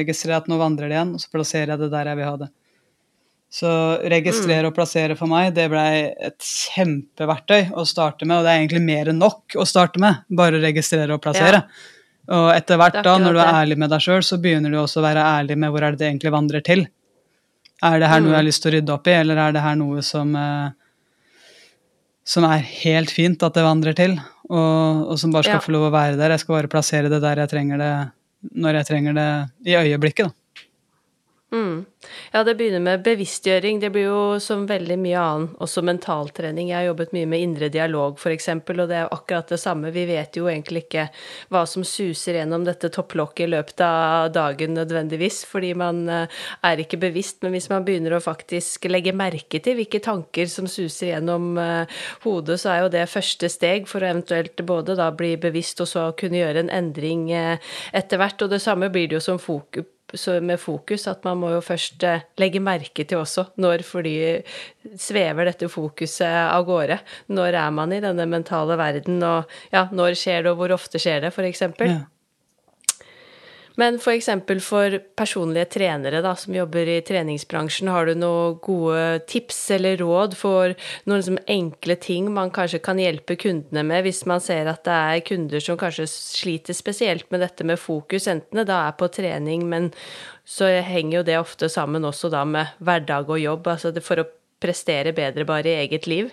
Registrerer at nå vandrer det igjen, og så plasserer jeg det der jeg vil ha det. Så registrere mm. og plassere for meg, det blei et kjempeverktøy å starte med, og det er egentlig mer enn nok å starte med, bare registrere og plassere. Ja. Og etter hvert, da, når du er ærlig med deg sjøl, så begynner du også å være ærlig med hvor er det det egentlig vandrer til. Er det her noe jeg har mm. lyst til å rydde opp i, eller er det her noe som, eh, som er helt fint at det vandrer til, og, og som bare skal ja. få lov å være der? Jeg skal bare plassere det der jeg trenger det, når jeg trenger det i øyeblikket, da. Mm. Ja, det begynner med bevisstgjøring. Det blir jo som veldig mye annet, også mentaltrening. Jeg har jobbet mye med indre dialog, f.eks., og det er akkurat det samme. Vi vet jo egentlig ikke hva som suser gjennom dette topplokket i løpet av dagen nødvendigvis, fordi man eh, er ikke bevisst. Men hvis man begynner å faktisk legge merke til hvilke tanker som suser gjennom eh, hodet, så er jo det første steg for å eventuelt både da bli bevisst og så kunne gjøre en endring eh, etter hvert. Og det samme blir det jo som fokus med fokus at man må jo først eh, legge merke til også når fordi svever dette fokuset av gårde. Når er man i denne mentale verden, og ja, når skjer det, og hvor ofte skjer det, f.eks. Ja. Men f.eks. For, for personlige trenere da, som jobber i treningsbransjen, har du noen gode tips eller råd for noen liksom enkle ting man kanskje kan hjelpe kundene med, hvis man ser at det er kunder som kanskje sliter spesielt med dette med fokus, enten det da er på trening, men så henger jo det ofte sammen også da med hverdag og jobb, altså for å prestere bedre bare i eget liv.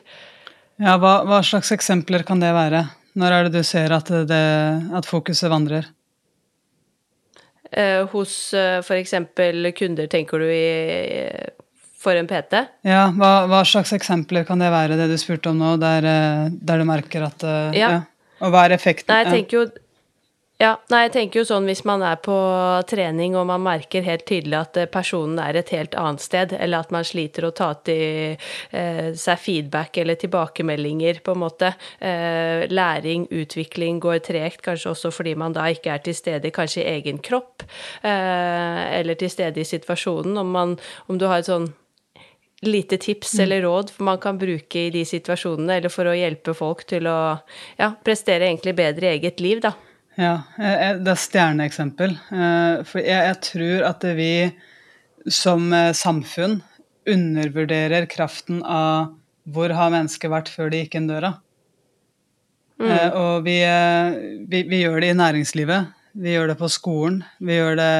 Ja, hva, hva slags eksempler kan det være? Når er det du ser at, det, at fokuset vandrer? Eh, hos eh, f.eks. kunder, tenker du, i, for en PT? Ja, hva, hva, slags eksempler kan det være, det du spurte om nå, der, eh, der du merker at ja. ja. Og hva er effekten? Nei, jeg tenker jo ja, nei, jeg tenker jo sånn hvis man er på trening og man merker helt tydelig at eh, personen er et helt annet sted, eller at man sliter å ta til eh, seg feedback eller tilbakemeldinger, på en måte. Eh, læring, utvikling går tregt, kanskje også fordi man da ikke er til stede kanskje i egen kropp, eh, eller til stede i situasjonen. Om, man, om du har et sånn lite tips mm. eller råd man kan bruke i de situasjonene, eller for å hjelpe folk til å ja, prestere egentlig bedre i eget liv, da. Ja, det er stjerneeksempel. Eh, for jeg, jeg, tror at vi som eh, samfunn undervurderer kraften av hvor har mennesket vært før de gikk inn døra. Mm. Eh, og vi, vi, vi, gjør det i næringslivet, vi gjør det på skolen, vi gjør det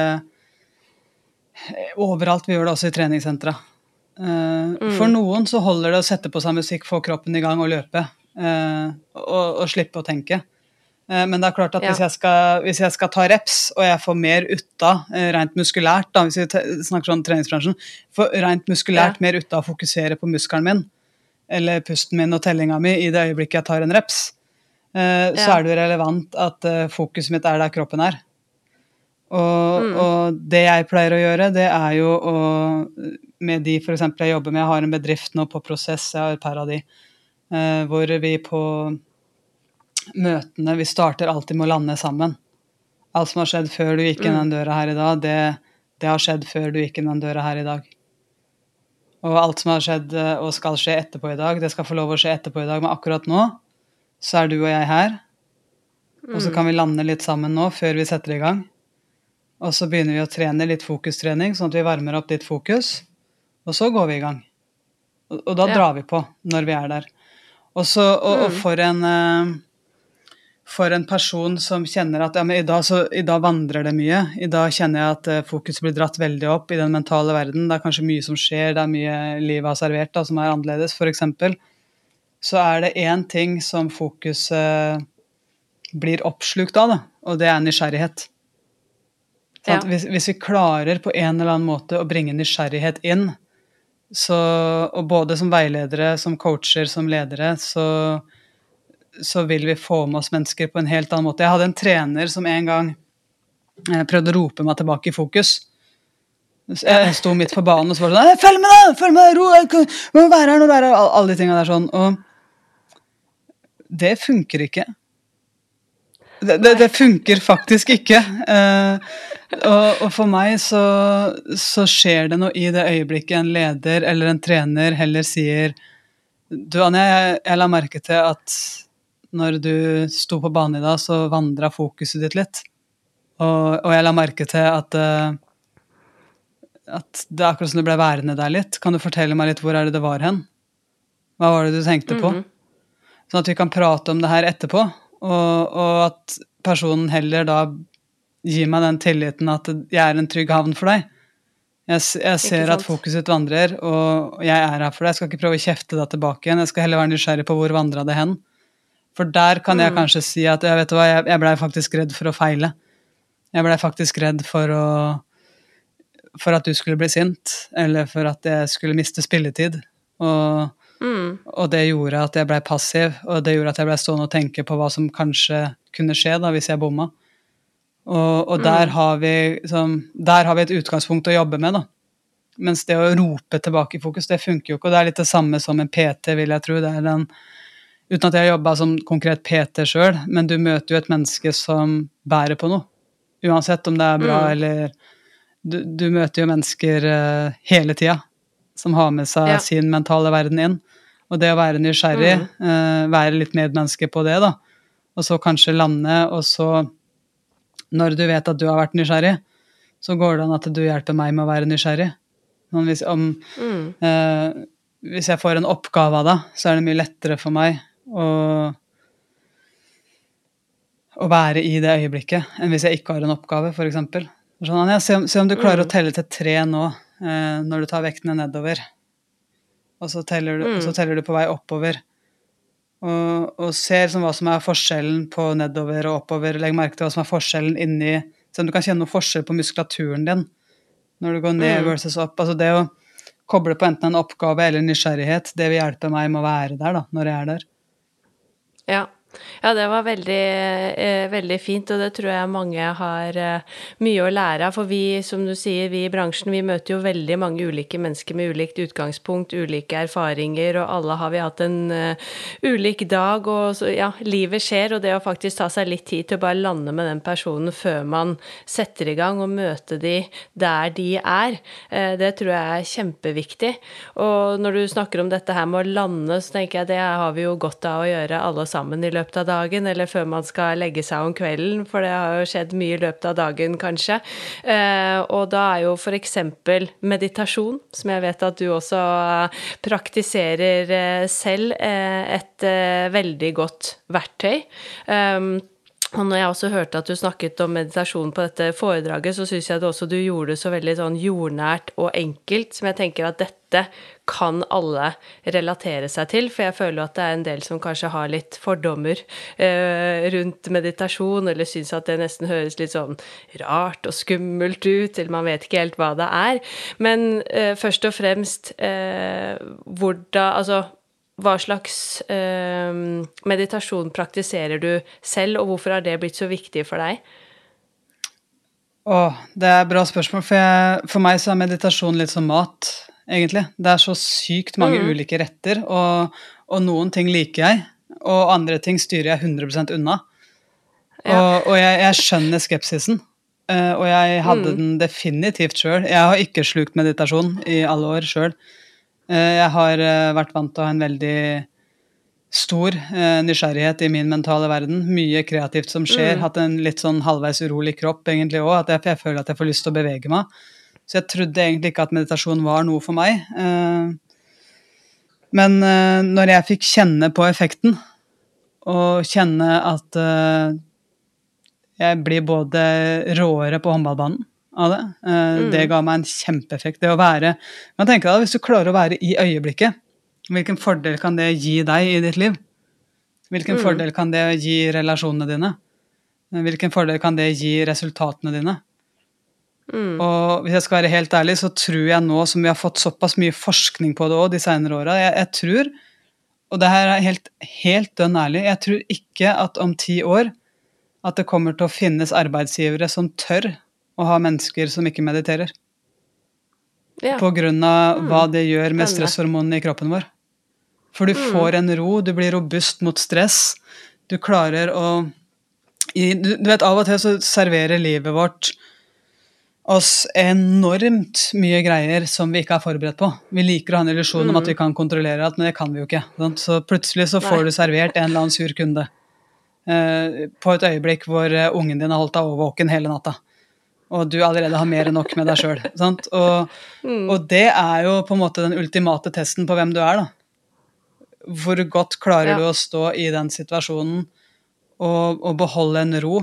overalt. Vi gjør det også i treningssentra. Mm. For noen så holder det å sette på seg musikk, få kroppen i gang og løpe. Og, og slippe å tenke. Eh, men det er klart at ja. hvis, jeg skal, hvis, jeg skal, ta reps, og jeg får mer ut av eh, rent muskulært, da, hvis vi snakker sånn treningsbransjen, får rent muskulært ja. mer ut av å fokusere på muskelen min, eller pusten min og tellinga mi i det øyeblikket jeg tar en reps, eh, ja. så er det relevant at fokuset mitt er der kroppen er. Og, mm. og, det jeg pleier å gjøre, det er jo å Med de f.eks. jeg jobber med, jeg har en bedrift nå på prosess, jeg har et par av de, hvor vi på møtene Vi starter alltid med å lande sammen. Alt som har skjedd før du gikk inn mm. den døra her i dag, det, det har skjedd før du gikk inn den døra her i dag. Og alt som har skjedd eh, og skal skje etterpå i dag, det skal få lov å skje etterpå i dag, men akkurat nå så er du og jeg her. Og så mm. kan vi lande litt sammen nå før vi setter i gang. Og så begynner vi å trene litt fokustrening, sånn at vi varmer opp ditt fokus. Og så går vi i gang. Og, og da ja. drar vi på når vi er der. Også, og, og, mm. for en uh, for en person som kjenner at ja, men i dag, så, i dag vandrer det mye. I dag kjenner jeg at uh, fokuset blir dratt veldig opp i den mentale verden. Det er kanskje mye som skjer, det er mye livet har servert da, som er annerledes, f.eks. Så er det én ting som fokuset blir oppslukt av, da, og det er nysgjerrighet. Ja. Hvis, hvis, vi klarer på en eller annen måte å bringe nysgjerrighet inn, så, og både som veiledere, som coacher, som ledere, så så vil vi få med oss mennesker på en helt annen måte. Jeg hadde en trener som en gang eh, prøvde å rope meg tilbake i fokus. Jeg sto midt på banen og så var det sånn 'Følg med, da! Følg med! Ro! Jeg må være her når du er her!' Alle de tinga der sånn. Og det funker ikke. Det, det, det funker faktisk ikke. Uh, og, og, for meg så, så, skjer det noe i det øyeblikket en leder eller en trener heller sier Du, Anja, jeg, jeg la merke til at når du sto på banen i dag, så vandra fokuset ditt litt. Og, og, jeg la merke til at, uh, at det er akkurat som du ble værende der litt. Kan du fortelle meg litt hvor er det det var hen? Hva var det du tenkte på? Mm -hmm. Sånn at vi kan prate om det her etterpå, og, og, at personen heller da gir meg den tilliten at jeg er en trygg havn for deg. Jeg, jeg ser at fokuset ditt vandrer, og jeg er her for deg. Jeg skal ikke prøve å kjefte deg tilbake igjen, jeg skal heller være nysgjerrig på hvor vandra det hen. For der kan jeg mm. kanskje si at jeg vet hva, jeg, jeg blei faktisk redd for å feile. Jeg blei faktisk redd for å For at du skulle bli sint, eller for at jeg skulle miste spilletid. Og, mm. og det gjorde at jeg blei passiv, og det gjorde at jeg blei stående og tenke på hva som kanskje kunne skje da, hvis jeg bomma. Og, og der, mm. har vi, liksom, der har vi et utgangspunkt å jobbe med, da. Mens det å rope tilbake i fokus, det funker jo ikke. Og det er litt det samme som en PT, vil jeg tro. Det er den Uten at jeg har jobba som konkret PT sjøl, men du møter jo et menneske som bærer på noe. Uansett om det er bra mm. eller du, du, møter jo mennesker uh, hele tida som har med seg ja. sin mentale verden inn. Og det å være nysgjerrig, mm. uh, være litt medmenneske på det, da, og så kanskje lande, og så når du vet at du har vært nysgjerrig, så går det an at du hjelper meg med å være nysgjerrig. Men hvis, om, Mm. uh, hvis jeg får en oppgave av deg, så er det mye lettere for meg å, å være i det øyeblikket enn hvis jeg ikke har en oppgave, f.eks. Sånn, Anja, se, om- se om du klarer å Mm. telle til tre nå, eh, når du tar vektene nedover. Og så teller du, mm. så teller du på vei oppover. Og, og ser sånn, hva som er forskjellen på nedover og oppover. Legg merke til hva som er forskjellen inni Se om du kan kjenne noe forskjell på muskulaturen din når du går ned Mm. versus opp. Altså det å koble på enten en oppgave eller nysgjerrighet, det vil hjelpe meg med å være der da, når jeg er der. Ja. Ja, det var veldig, eh, veldig fint, og det tror jeg mange har eh, mye å lære av. For vi, som du sier, vi i bransjen, vi møter jo veldig mange ulike mennesker med ulikt utgangspunkt, ulike erfaringer, og alle har vi hatt en eh, ulik dag, og så, ja, livet skjer, og det å faktisk ta seg litt tid til å bare lande med den personen før man setter i gang, og møte de der de er, det tror jeg er kjempeviktig. Og når du snakker om dette her med å lande, så tenker jeg det har vi jo godt av å gjøre alle sammen i løpet av dagen, eller før man skal legge seg om kvelden, for det har jo skjedd mye i løpet av dagen, kanskje. Eh, og da er jo eksempel meditasjon, som jeg vet at du også eh, praktiserer eh, selv, et veldig godt verktøy. Og når jeg også hørte at du snakket om meditasjon på dette foredraget, så syns jeg det også du gjorde det så veldig sånn jordnært og enkelt, som jeg tenker at dette kan alle relatere seg til. For jeg føler at det er en del som kanskje har litt fordommer eh, rundt meditasjon, eller syns at det nesten høres litt sånn rart og skummelt ut, eller man vet ikke helt hva det er. Men eh, først og fremst eh, hvordan Altså hva slags eh, meditasjon praktiserer du selv, og hvorfor har det blitt så viktig for deg? Å, det er et bra spørsmål, for, jeg, for meg så er meditasjon litt som mat, egentlig. Det er så sykt mange Mm. ulike retter, og, og noen ting liker jeg, og andre ting styrer jeg 100 unna. Ja. Og, og jeg, jeg skjønner skepsisen, eh, og jeg hadde Mm. den definitivt sjøl. Jeg har ikke slukt meditasjon i alle år sjøl. Jeg har eh, vært vant til å ha en veldig stor eh, nysgjerrighet i min mentale verden. Mye kreativt som skjer. Mm. Hatt en litt sånn halvveis urolig kropp egentlig òg, at jeg, jeg føler at jeg får lyst til å bevege meg. Så jeg trodde egentlig ikke at meditasjon var noe for meg. Eh, men eh, når jeg fikk kjenne på effekten, og kjenne at eh, jeg blir både råere på håndballbanen av det, eh, Mm. det ga meg en kjempeeffekt. Det å være Man tenker deg, Hvis du klarer å være i øyeblikket, hvilken fordel kan det gi deg i ditt liv? Hvilken Mm. fordel kan det gi relasjonene dine? Hvilken fordel kan det gi resultatene dine? Mm. Og hvis jeg skal være helt ærlig, så tror jeg nå som vi har fått såpass mye forskning på det òg de senere åra, jeg, jeg tror, og det her er helt, helt dønn ærlig, jeg tror ikke at om ti år at det kommer til å finnes arbeidsgivere som tør å ha mennesker som ikke mediterer. Ja. På grunn av hva det gjør med stresshormonene i kroppen vår. For du Mm. får en ro, du blir robust mot stress. Du klarer å du, vet, Av og til så serverer livet vårt oss enormt mye greier som vi ikke er forberedt på. Vi liker å ha en illusjon om at vi kan kontrollere alt, men det kan vi jo ikke. Sant? Så plutselig så får Nei. du servert en eller annen sur kunde. eh, på et øyeblikk hvor eh, ungen din har holdt deg overvåken hele natta. Og du allerede har mer enn nok med deg sjøl. Og, Mm. og det er jo på en måte den ultimate testen på hvem du er, da. Hvor godt klarer Ja. du å stå i den situasjonen og, og beholde en ro,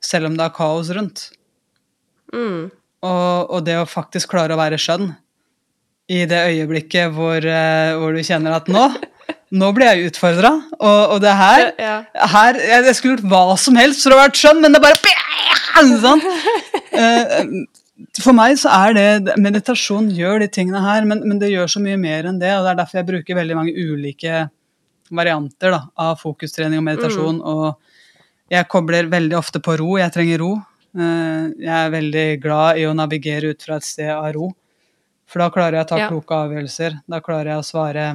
selv om det er kaos rundt. Mm. Og, og det å faktisk klare å være skjønn i det øyeblikket hvor, eh, hvor du kjenner at nå, nå blir jeg utfordra, og, og det her, Ja. her jeg, jeg skulle gjort hva som helst for å ha vært skjønn, men det bare sånn. Eh, For meg så er det Meditasjon gjør de tingene her, men, men det gjør så mye mer enn det. og Det er derfor jeg bruker veldig mange ulike varianter da, av fokustrening og meditasjon. Og jeg kobler veldig ofte på ro. Jeg trenger ro. Eh, Jeg er veldig glad i å navigere ut fra et sted av ro. For da klarer jeg å ta Ja. kloke avgjørelser. Da klarer jeg å svare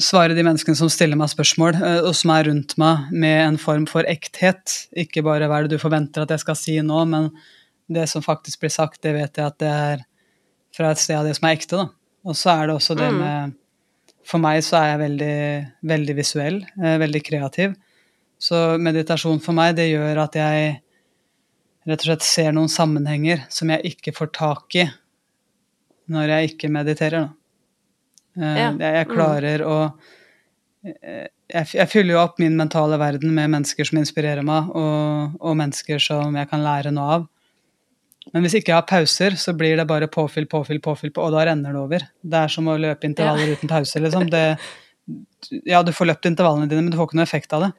svare de menneskene som stiller meg spørsmål, eh, og som er rundt meg, med en form for ekthet. Ikke bare hva er det du forventer at jeg skal si nå, men det som faktisk blir sagt, det vet jeg at det er fra et sted av det som er ekte. Da. Og så er det også det Mm. med For meg så er jeg veldig, veldig visuell, eh, veldig kreativ. Så meditasjon for meg, det gjør at jeg rett og slett ser noen sammenhenger som jeg ikke får tak i når jeg ikke mediterer. Da. Eh, Ja. Jeg, jeg klarer å eh, jeg, jeg fyller jo opp min mentale verden med mennesker som inspirerer meg, og, og mennesker som jeg kan lære noe av. Men hvis ikke jeg har pauser, så blir det bare påfyll, påfyll, påfyll, og da renner det over. Det er som å løpe intervaller uten pause, liksom. Det, ja, du får løpt intervallene dine, men du får ikke noe effekt av det.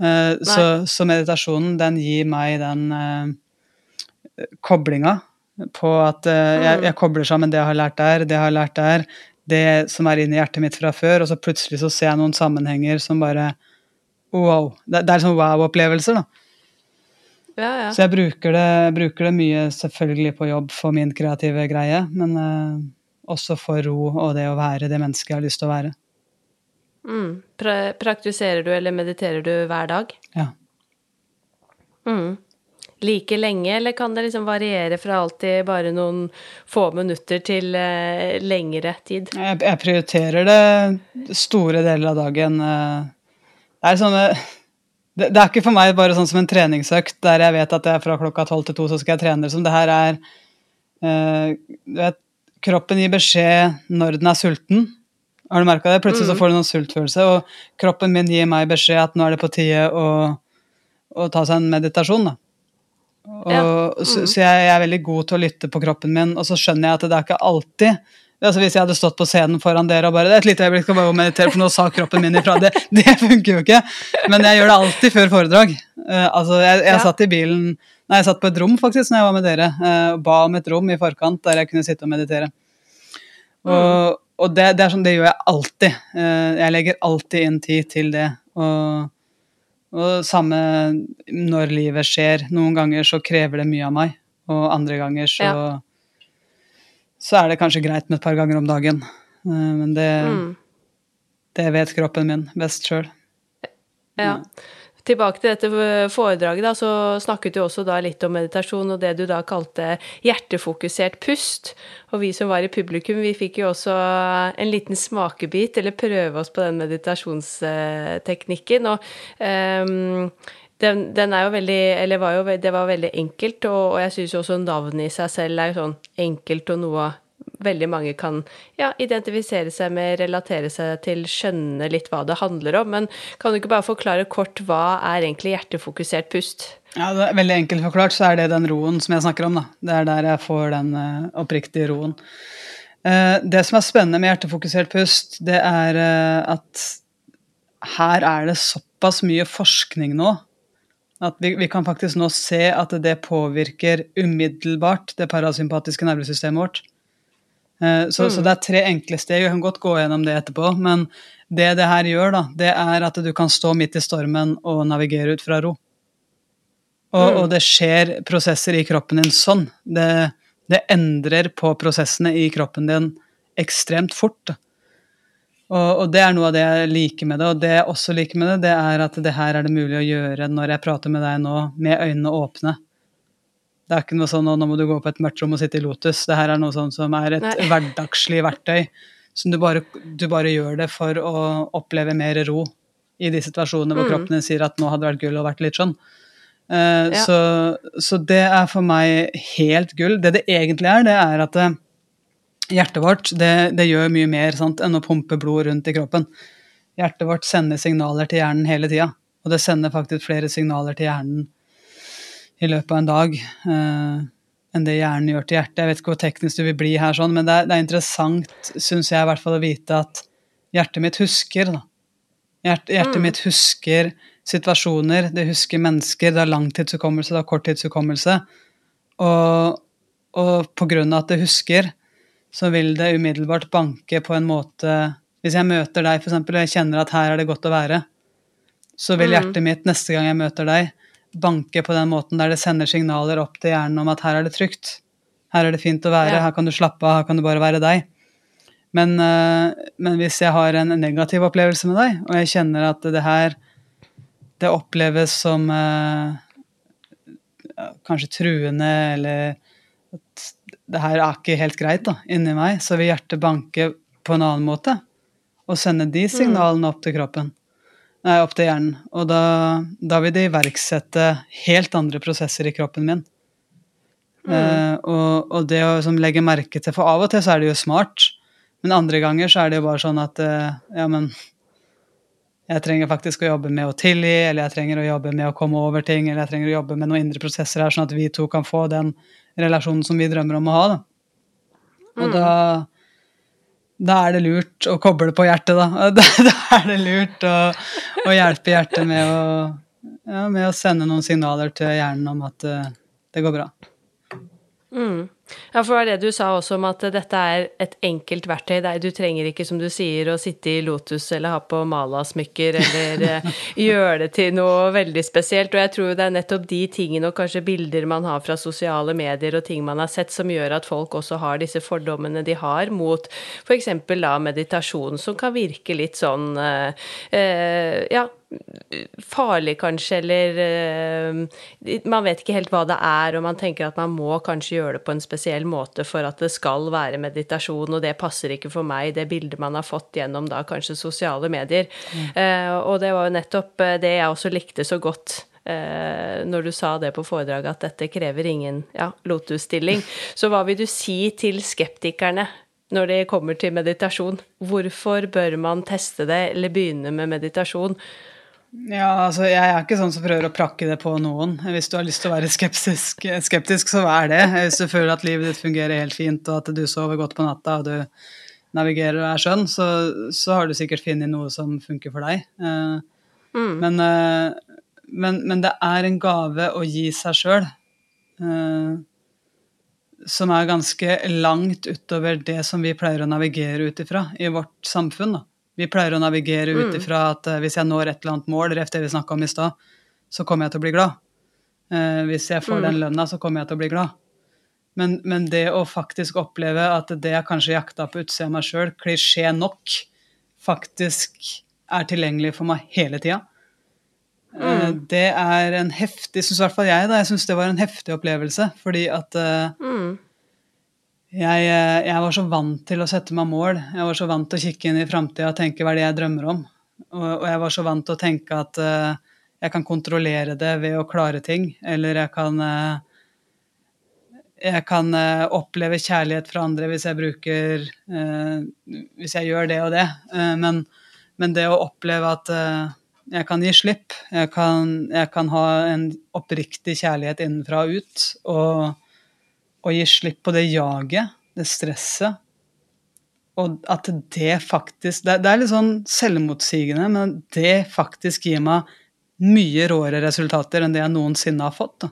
Uh, så, så meditasjonen, den gir meg den uh, koblinga på at uh, jeg, jeg kobler sammen det jeg har lært der, det jeg har lært der, det som er inni hjertet mitt fra før, og så plutselig så ser jeg noen sammenhenger som bare Wow. Det, det er sånn wow-opplevelser, da. Ja, ja. Så jeg bruker det, bruker det mye selvfølgelig på jobb for min kreative greie, men eh, også for ro og det å være det mennesket jeg har lyst til å være. Mm. Pra praktiserer du eller mediterer du hver dag? Ja. Mm. Like lenge, eller kan det liksom variere fra alltid bare noen få minutter til uh, lengre tid? Jeg, jeg prioriterer det store deler av dagen. eh. Det er sånne det, det er ikke for meg bare sånn som en treningsøkt der jeg vet at jeg fra klokka tolv til to så skal jeg trene. Liksom. Det her er uh, vet, Kroppen gir beskjed når den er sulten. Har du merka det? Plutselig så får du noen sultfølelse, og kroppen min gir meg beskjed at nå er det på tide å, å ta seg en meditasjon. da. Og, Ja. Så, så jeg, jeg er veldig god til å lytte på kroppen min, og så skjønner jeg at det er ikke alltid altså Hvis jeg hadde stått på scenen foran dere og bare det er et lite øyeblikk skal bare meditere, for nå sa kroppen min ifra. Det, det funker jo ikke. Men jeg gjør det alltid før foredrag. Uh, altså, jeg, jeg Ja. satt i bilen Nei, jeg satt på et rom faktisk når jeg var med dere, og og ba om et rom i forkant der jeg kunne sitte og meditere. Og, og det, det er sånn, det gjør jeg alltid. Eh, jeg legger alltid inn tid til det. Og, og samme når livet skjer. Noen ganger så krever det mye av meg, og andre ganger så så er det kanskje greit med et par ganger om dagen. Eh, Men det, Mm. det vet kroppen min best sjøl. Ja. Tilbake til dette foredraget, da, så snakket du også da litt om meditasjon og det du da kalte hjertefokusert pust. Og vi som var i publikum, vi fikk jo også en liten smakebit, eller prøve oss på den meditasjonsteknikken. Og um, den, den er jo veldig Eller var jo, det var veldig enkelt, og, og jeg syns også navnet i seg selv er jo sånn enkelt og noe veldig mange kan ja, identifisere seg med, relatere seg til, skjønne litt hva det handler om. Men kan du ikke bare forklare kort hva er egentlig hjertefokusert pust? Ja, det er veldig enkelt forklart så er det den roen som jeg snakker om. da. Det er der jeg får den eh, oppriktige roen. Eh, det som er spennende med hjertefokusert pust, det er eh, at her er det såpass mye forskning nå at vi, vi kan faktisk nå se at det påvirker umiddelbart det parasympatiske nervesystemet vårt. Eh, Så, så det er tre enkle steg. Jeg kan godt gå gjennom det etterpå. Men det det her gjør, da, det er at du kan stå midt i stormen og navigere ut fra ro. Og, Mm. og det skjer prosesser i kroppen din sånn. Det, det endrer på prosessene i kroppen din ekstremt fort. Og, og det er noe av det jeg liker med det. Og det jeg også liker med det, det er at det her er det mulig å gjøre når jeg prater med deg nå, med øynene åpne. Det er ikke noe sånn at nå må du gå på et mørkt rom og sitte i Lotus. Det her er noe sånn som er et Nei. hverdagslig verktøy. Som du bare, du bare gjør det for å oppleve mer ro i de situasjonene hvor Mm. kroppen din sier at nå hadde det vært gull å vært litt sånn. Uh, Ja. så, så det er for meg helt gull. Det det egentlig er, det er at eh, hjertet vårt det, det gjør mye mer sant, enn å pumpe blod rundt i kroppen. Hjertet vårt sender signaler til hjernen hele tida. Og det sender faktisk flere signaler til hjernen i løpet av en dag eh, enn det hjernen gjør til hjertet. Jeg vet ikke hvor teknisk du vil bli her, sånn, men det er, det er interessant, syns jeg i hvert fall, å vite at hjertet mitt husker. Da. Hjert, hjertet Mm. mitt husker situasjoner, det husker mennesker, det har langtidshukommelse, det har korttidshukommelse. Og, og på grunn av at det husker, så vil det umiddelbart banke på en måte Hvis jeg møter deg, eksempel, og jeg kjenner at her er det godt å være, så vil Mm. hjertet mitt neste gang jeg møter deg, banke på den måten der det sender signaler opp til hjernen om at her er det trygt. Her er det fint å være, her kan du slappe av, her kan du bare være deg. Men, eh, men hvis jeg har en negativ opplevelse med deg, og jeg kjenner at det her det oppleves som eh, kanskje truende, eller at det her er ikke helt greit da, inni meg, så vil hjertet banke på en annen måte og sende de signalene opp til kroppen. Nei, opp til hjernen. Og da, da vil det iverksette helt andre prosesser i kroppen min. Mm. Uh, og, og, det å liksom, legge merke til For av og til så er det jo smart, men andre ganger så er det jo bare sånn at uh, ja, men jeg trenger faktisk å jobbe med å tilgi, eller jeg trenger å jobbe med å komme over ting, eller jeg trenger å jobbe med noen indre prosesser her, sånn at vi to kan få den relasjonen som vi drømmer om å ha. Da. Og mm. da, da er det lurt å koble på hjertet, da. Da, er det lurt å, å hjelpe hjertet med å, ja, med å, sende noen signaler til hjernen om at uh, det går bra. Mm. Ja, for det var det du sa også om at dette er et enkelt verktøy. Du trenger ikke, som du sier, å sitte i Lotus eller ha på Mala-smykker eller eh, gjøre det til noe veldig spesielt. Og jeg tror det er nettopp de tingene og kanskje bilder man har fra sosiale medier og ting man har sett, som gjør at folk også har disse fordommene de har mot f.eks. da meditasjon, som kan virke litt sånn eh, eh ja, farlig, kanskje, eller uh, Man vet ikke helt hva det er, og man tenker at man må kanskje gjøre det på en spesiell måte for at det skal være meditasjon, og det passer ikke for meg, det bildet man har fått gjennom da kanskje sosiale medier. Mm. Uh, og det var jo nettopp eh, det jeg også likte så godt. Når du sa det på foredraget, at dette krever ingen ja, lotusstilling. Så hva vil du si til skeptikerne når det kommer til meditasjon? Hvorfor bør man teste det, eller begynne med meditasjon? Ja, altså jeg er ikke sånn som prøver å prakke det på noen. Hvis du har lyst til å være skeptisk, skeptisk så vær det. Hvis du føler at livet ditt fungerer helt fint, og at du sover godt på natta, og du navigerer og er skjønn, så, så har du sikkert funnet noe som funker for deg. Uh, mm. men, uh, men, men, det er en gave å gi seg sjøl uh, som er ganske langt utover det som vi pleier å navigere ut ifra i vårt samfunn. da. Vi pleier å navigere ut mm. ifra at uh, hvis jeg når et eller annet mål, ref det vi snakka om i stad, så kommer jeg til å bli glad. Uh, hvis jeg får mm. den lønna, så kommer jeg til å bli glad. Men, men, det å faktisk oppleve at det jeg kanskje jakta på utsida av meg sjøl, klisjé nok, faktisk er tilgjengelig for meg hele tida, uh, mm. det er en heftig Syns i hvert fall jeg, da. Jeg syns det var en heftig opplevelse, fordi at mm jeg, eh, jeg, var så vant til å sette meg mål. Jeg var så vant til å kikke inn i framtida og tenke hva er det jeg drømmer om. Og, og, jeg var så vant til å tenke at uh, jeg kan kontrollere det ved å klare ting. Eller jeg kan, uh, jeg kan uh, oppleve kjærlighet fra andre hvis jeg bruker Hvis jeg gjør det og det. Men, men, det å oppleve at jeg kan gi slipp, jeg kan, jeg kan ha en oppriktig kjærlighet innenfra og ut. og å gi slipp på det jaget, det stresset. Og at det faktisk Det, det er litt sånn selvmotsigende, men det faktisk gir meg mye råere resultater enn det jeg noensinne har fått.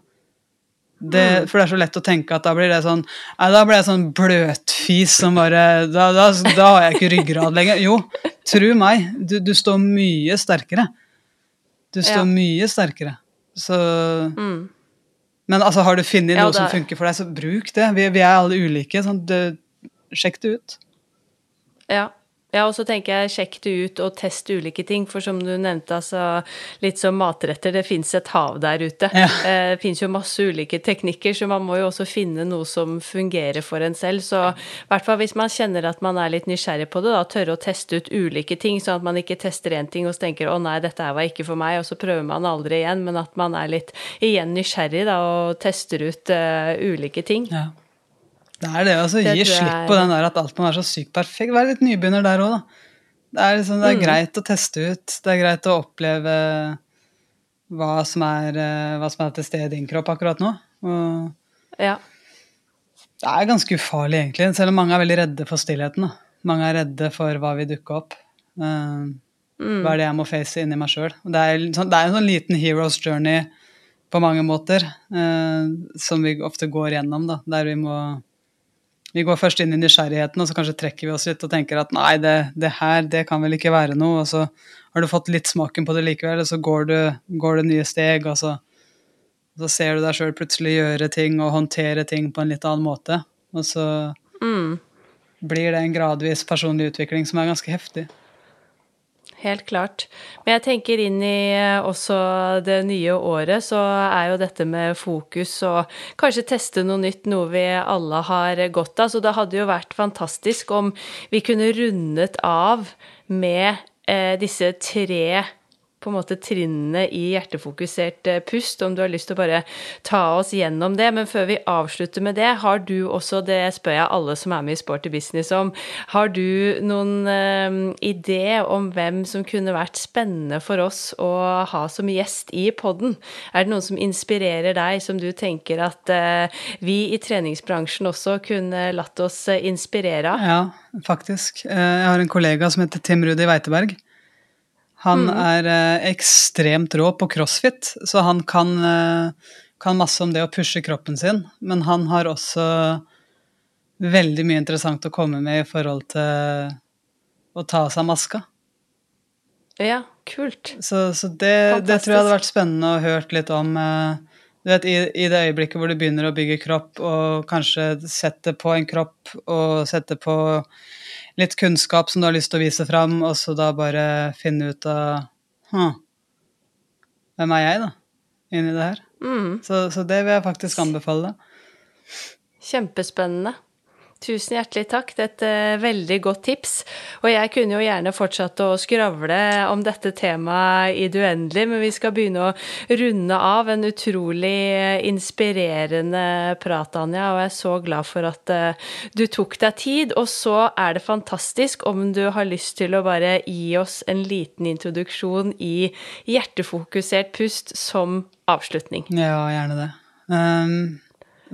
Det, mm. for det er så lett å tenke at da blir det sånn nei, Da blir jeg sånn bløtfis som bare da, da, da, har jeg ikke ryggrad lenger. Jo, tru meg, du, du står mye sterkere. Du står ja. mye sterkere. Så mm. Men altså, har du funnet noe som funker for deg, så bruk det. Vi, vi er alle ulike. Sånn, det, sjekk det ut. Ja. Ja, og så tenker jeg sjekk det ut og test ulike ting, for som du nevnte, altså litt som matretter, det fins et hav der ute. Ja. Eh, det fins jo masse ulike teknikker, så man må jo også finne noe som fungerer for en selv. Så i hvert fall hvis man kjenner at man er litt nysgjerrig på det, da tørre å teste ut ulike ting, sånn at man ikke tester én ting og så tenker å nei, dette her var ikke for meg, og så prøver man aldri igjen, men at man er litt igjen nysgjerrig da og tester ut uh, ulike ting. Ja. Det er det, altså. Gi slipp på den der at alt må være så sykt perfekt. Vær litt nybegynner der òg, da. Det er, liksom, det er mm. greit å teste ut. Det er greit å oppleve hva som er, eh, hva som er til stede i din kropp akkurat nå. Og ja. Det er ganske ufarlig, egentlig, selv om mange er veldig redde for stillheten. Da. Mange er redde for hva vil dukke opp. Uh, mm. Hva er det jeg må face inni meg sjøl? Det, sånn, det, er en sånn liten hero's journey på mange måter, uh, som vi ofte går gjennom, da, der vi må vi går først inn i nysgjerrigheten, og så kanskje trekker vi oss litt og tenker at nei, det, det, her, det kan vel ikke være noe. Og så har du fått litt smaken på det likevel, og så går du, går du nye steg, og så, og så ser du deg sjøl plutselig gjøre ting og håndtere ting på en litt annen måte. Og så mm. blir det en gradvis personlig utvikling som er ganske heftig helt klart. Men jeg tenker inn i eh, også det nye året, så er jo dette med fokus og kanskje teste noe nytt, noe vi alle har godt av. Så det hadde jo vært fantastisk om vi kunne rundet av med eh, disse tre på en måte trinnene i hjertefokusert eh, pust, om du har lyst til å bare ta oss gjennom det. Men før vi avslutter med det, har du også, det spør jeg alle som er med i Sporty Business om, har du noen eh, idé om hvem som kunne vært spennende for oss å ha som gjest i podden? Er det noen som inspirerer deg, som du tenker at eh, vi i treningsbransjen også kunne latt oss eh, inspirere av? Ja, faktisk. Eh, jeg har en kollega som heter Tim Rudi Weiteberg. Han mm. er eh, ekstremt rå på crossfit, så han kan, eh, kan, masse om det å pushe kroppen sin. Men han har også veldig mye interessant å komme med i forhold til å ta av seg maska. Ja, kult. Så, så det, det, tror jeg hadde vært spennende å hørt litt om. Eh, du vet, i, i, det øyeblikket hvor du begynner å bygge kropp, og kanskje sette på en kropp og sette på litt kunnskap som du har lyst til å vise fram, og så da bare finne ut av Hvem er jeg, da, inni det her? Mm. Så, så, det vil jeg faktisk anbefale. Kjempespennende. Tusen hjertelig takk. Det er et uh, veldig godt tips. Og jeg kunne jo gjerne fortsatt å skravle om dette temaet i det uendelige, men vi skal begynne å runde av. En utrolig uh, inspirerende prat, Anja, og jeg er så glad for at uh, du tok deg tid. Og så er det fantastisk om du har lyst til å bare gi oss en liten introduksjon i hjertefokusert pust som avslutning. Ja, gjerne det. Um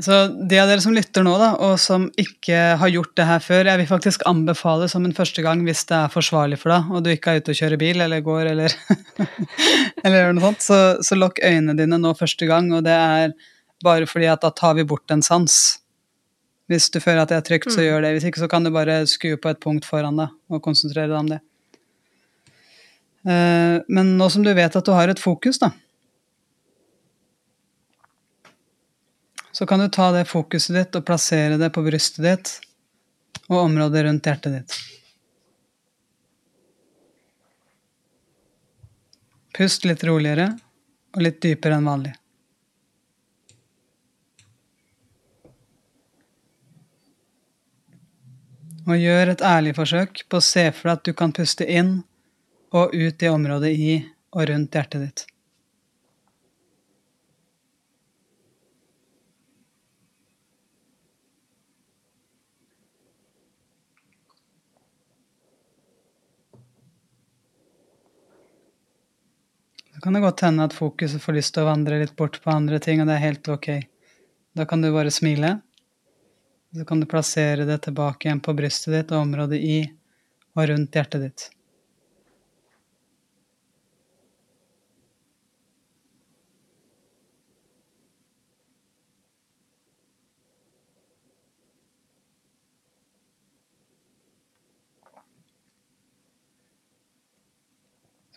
så de av dere som lytter nå, da, og som ikke har gjort det her før, jeg vil faktisk anbefale som en første gang hvis det er forsvarlig for deg, og du ikke er ute og kjører bil eller går eller, eller noe sånt, så, så lokk øynene dine nå første gang, og det er bare fordi at da tar vi bort en sans. Hvis du føler at det er trygt, så mm. gjør det. Hvis ikke så kan du bare skue på et punkt foran deg og konsentrere deg om det. Eh, men nå som du vet at du har et fokus, da, så kan du ta det fokuset ditt og plassere det på brystet ditt og området rundt hjertet ditt. Pust litt roligere og litt dypere enn vanlig. Og gjør et ærlig forsøk på å se for deg at du kan puste inn og ut i området i og rundt hjertet ditt. Så kan det godt hende at fokuset får lyst til å vandre litt bort på andre ting, og det er helt ok. Da kan du bare smile. Så kan du plassere det tilbake igjen på brystet ditt og området i og rundt hjertet ditt.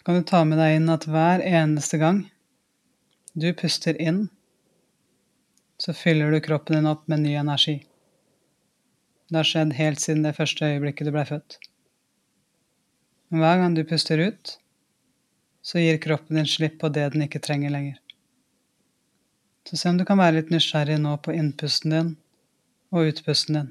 Så kan du ta med deg inn at hver eneste gang du puster inn, så fyller du kroppen din opp med ny energi. Det har skjedd helt siden det første øyeblikket du blei født. Men hver gang du puster ut, så gir kroppen din slipp på det den ikke trenger lenger. Så se om du kan være litt nysgjerrig nå på innpusten din og utpusten din.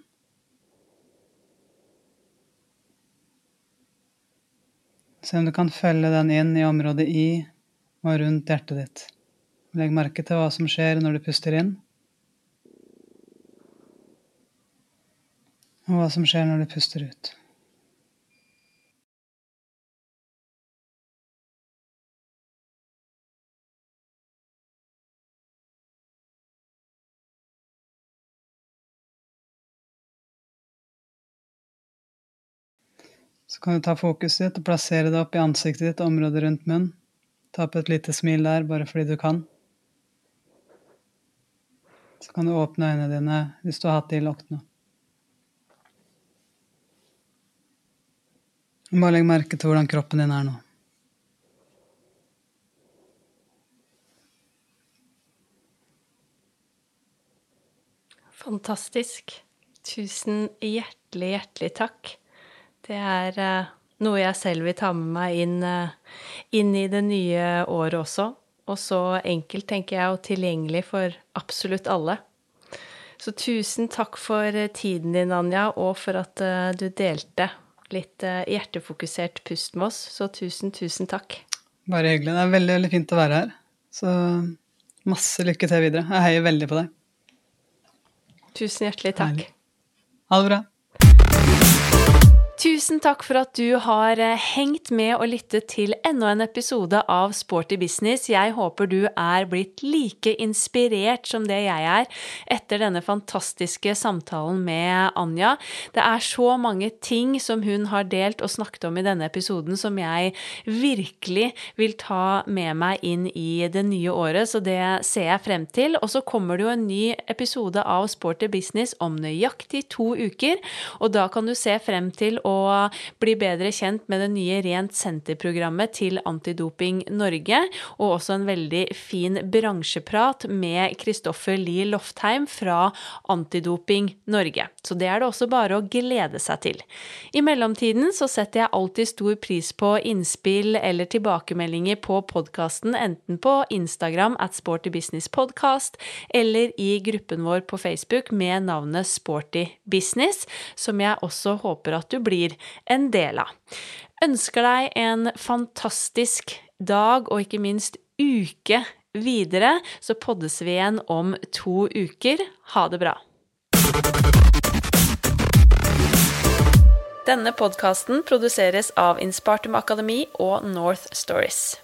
Se om du kan følge den inn i området i og rundt hjertet ditt. Legg merke til hva som skjer når du puster inn, og hva som skjer når du puster ut. Så kan du ta fokuset ditt og plassere det opp i ansiktet ditt, området rundt munnen. Ta opp et lite smil der, bare fordi du kan. Så kan du åpne øynene dine hvis du har hatt de luktene. Bare legg merke til hvordan kroppen din er nå. Fantastisk. Tusen hjertelig, hjertelig takk. Det er uh, noe jeg selv vil ta med meg inn, uh, inn, i det nye året også. Og så enkelt, tenker jeg, og tilgjengelig for absolutt alle. Så tusen takk for eh, tiden din, Anja, og for at du delte litt hjertefokusert pust med oss. Så tusen, tusen takk. Bare hyggelig. Det er veldig, veldig fint å være her. Så masse lykke til videre. Jeg heier veldig på deg. Tusen hjertelig takk. Ha det bra. Tusen takk for at du har eh, hengt med og lyttet til enda en episode av Sporty business. Jeg håper du er blitt like inspirert som det jeg er etter denne fantastiske samtalen med Anja. Det er så mange ting som hun har delt og snakket om i denne episoden som jeg virkelig vil ta med meg inn i det nye året, så det ser jeg frem til. Og så kommer det jo en ny episode av Sporty business om nøyaktig to uker, og da kan du se frem til å å bli bedre kjent med det nye Rent senter-programmet til Antidoping Norge, og også en veldig fin bransjeprat med Kristoffer Lie Loftheim fra Antidoping Norge. Så det er det også bare å glede seg til. I mellomtiden så setter jeg alltid stor pris på innspill eller tilbakemeldinger på podkasten, enten på Instagram at Sporty Business Podcast eller i gruppen vår på Facebook med navnet Sporty Business, som jeg også håper at du blir blir en del av. Ønsker deg en fantastisk dag og ikke minst uke videre, så poddes vi igjen om to uker. Ha det bra. Denne podkasten produseres av Innspartum Akademi og North Stories.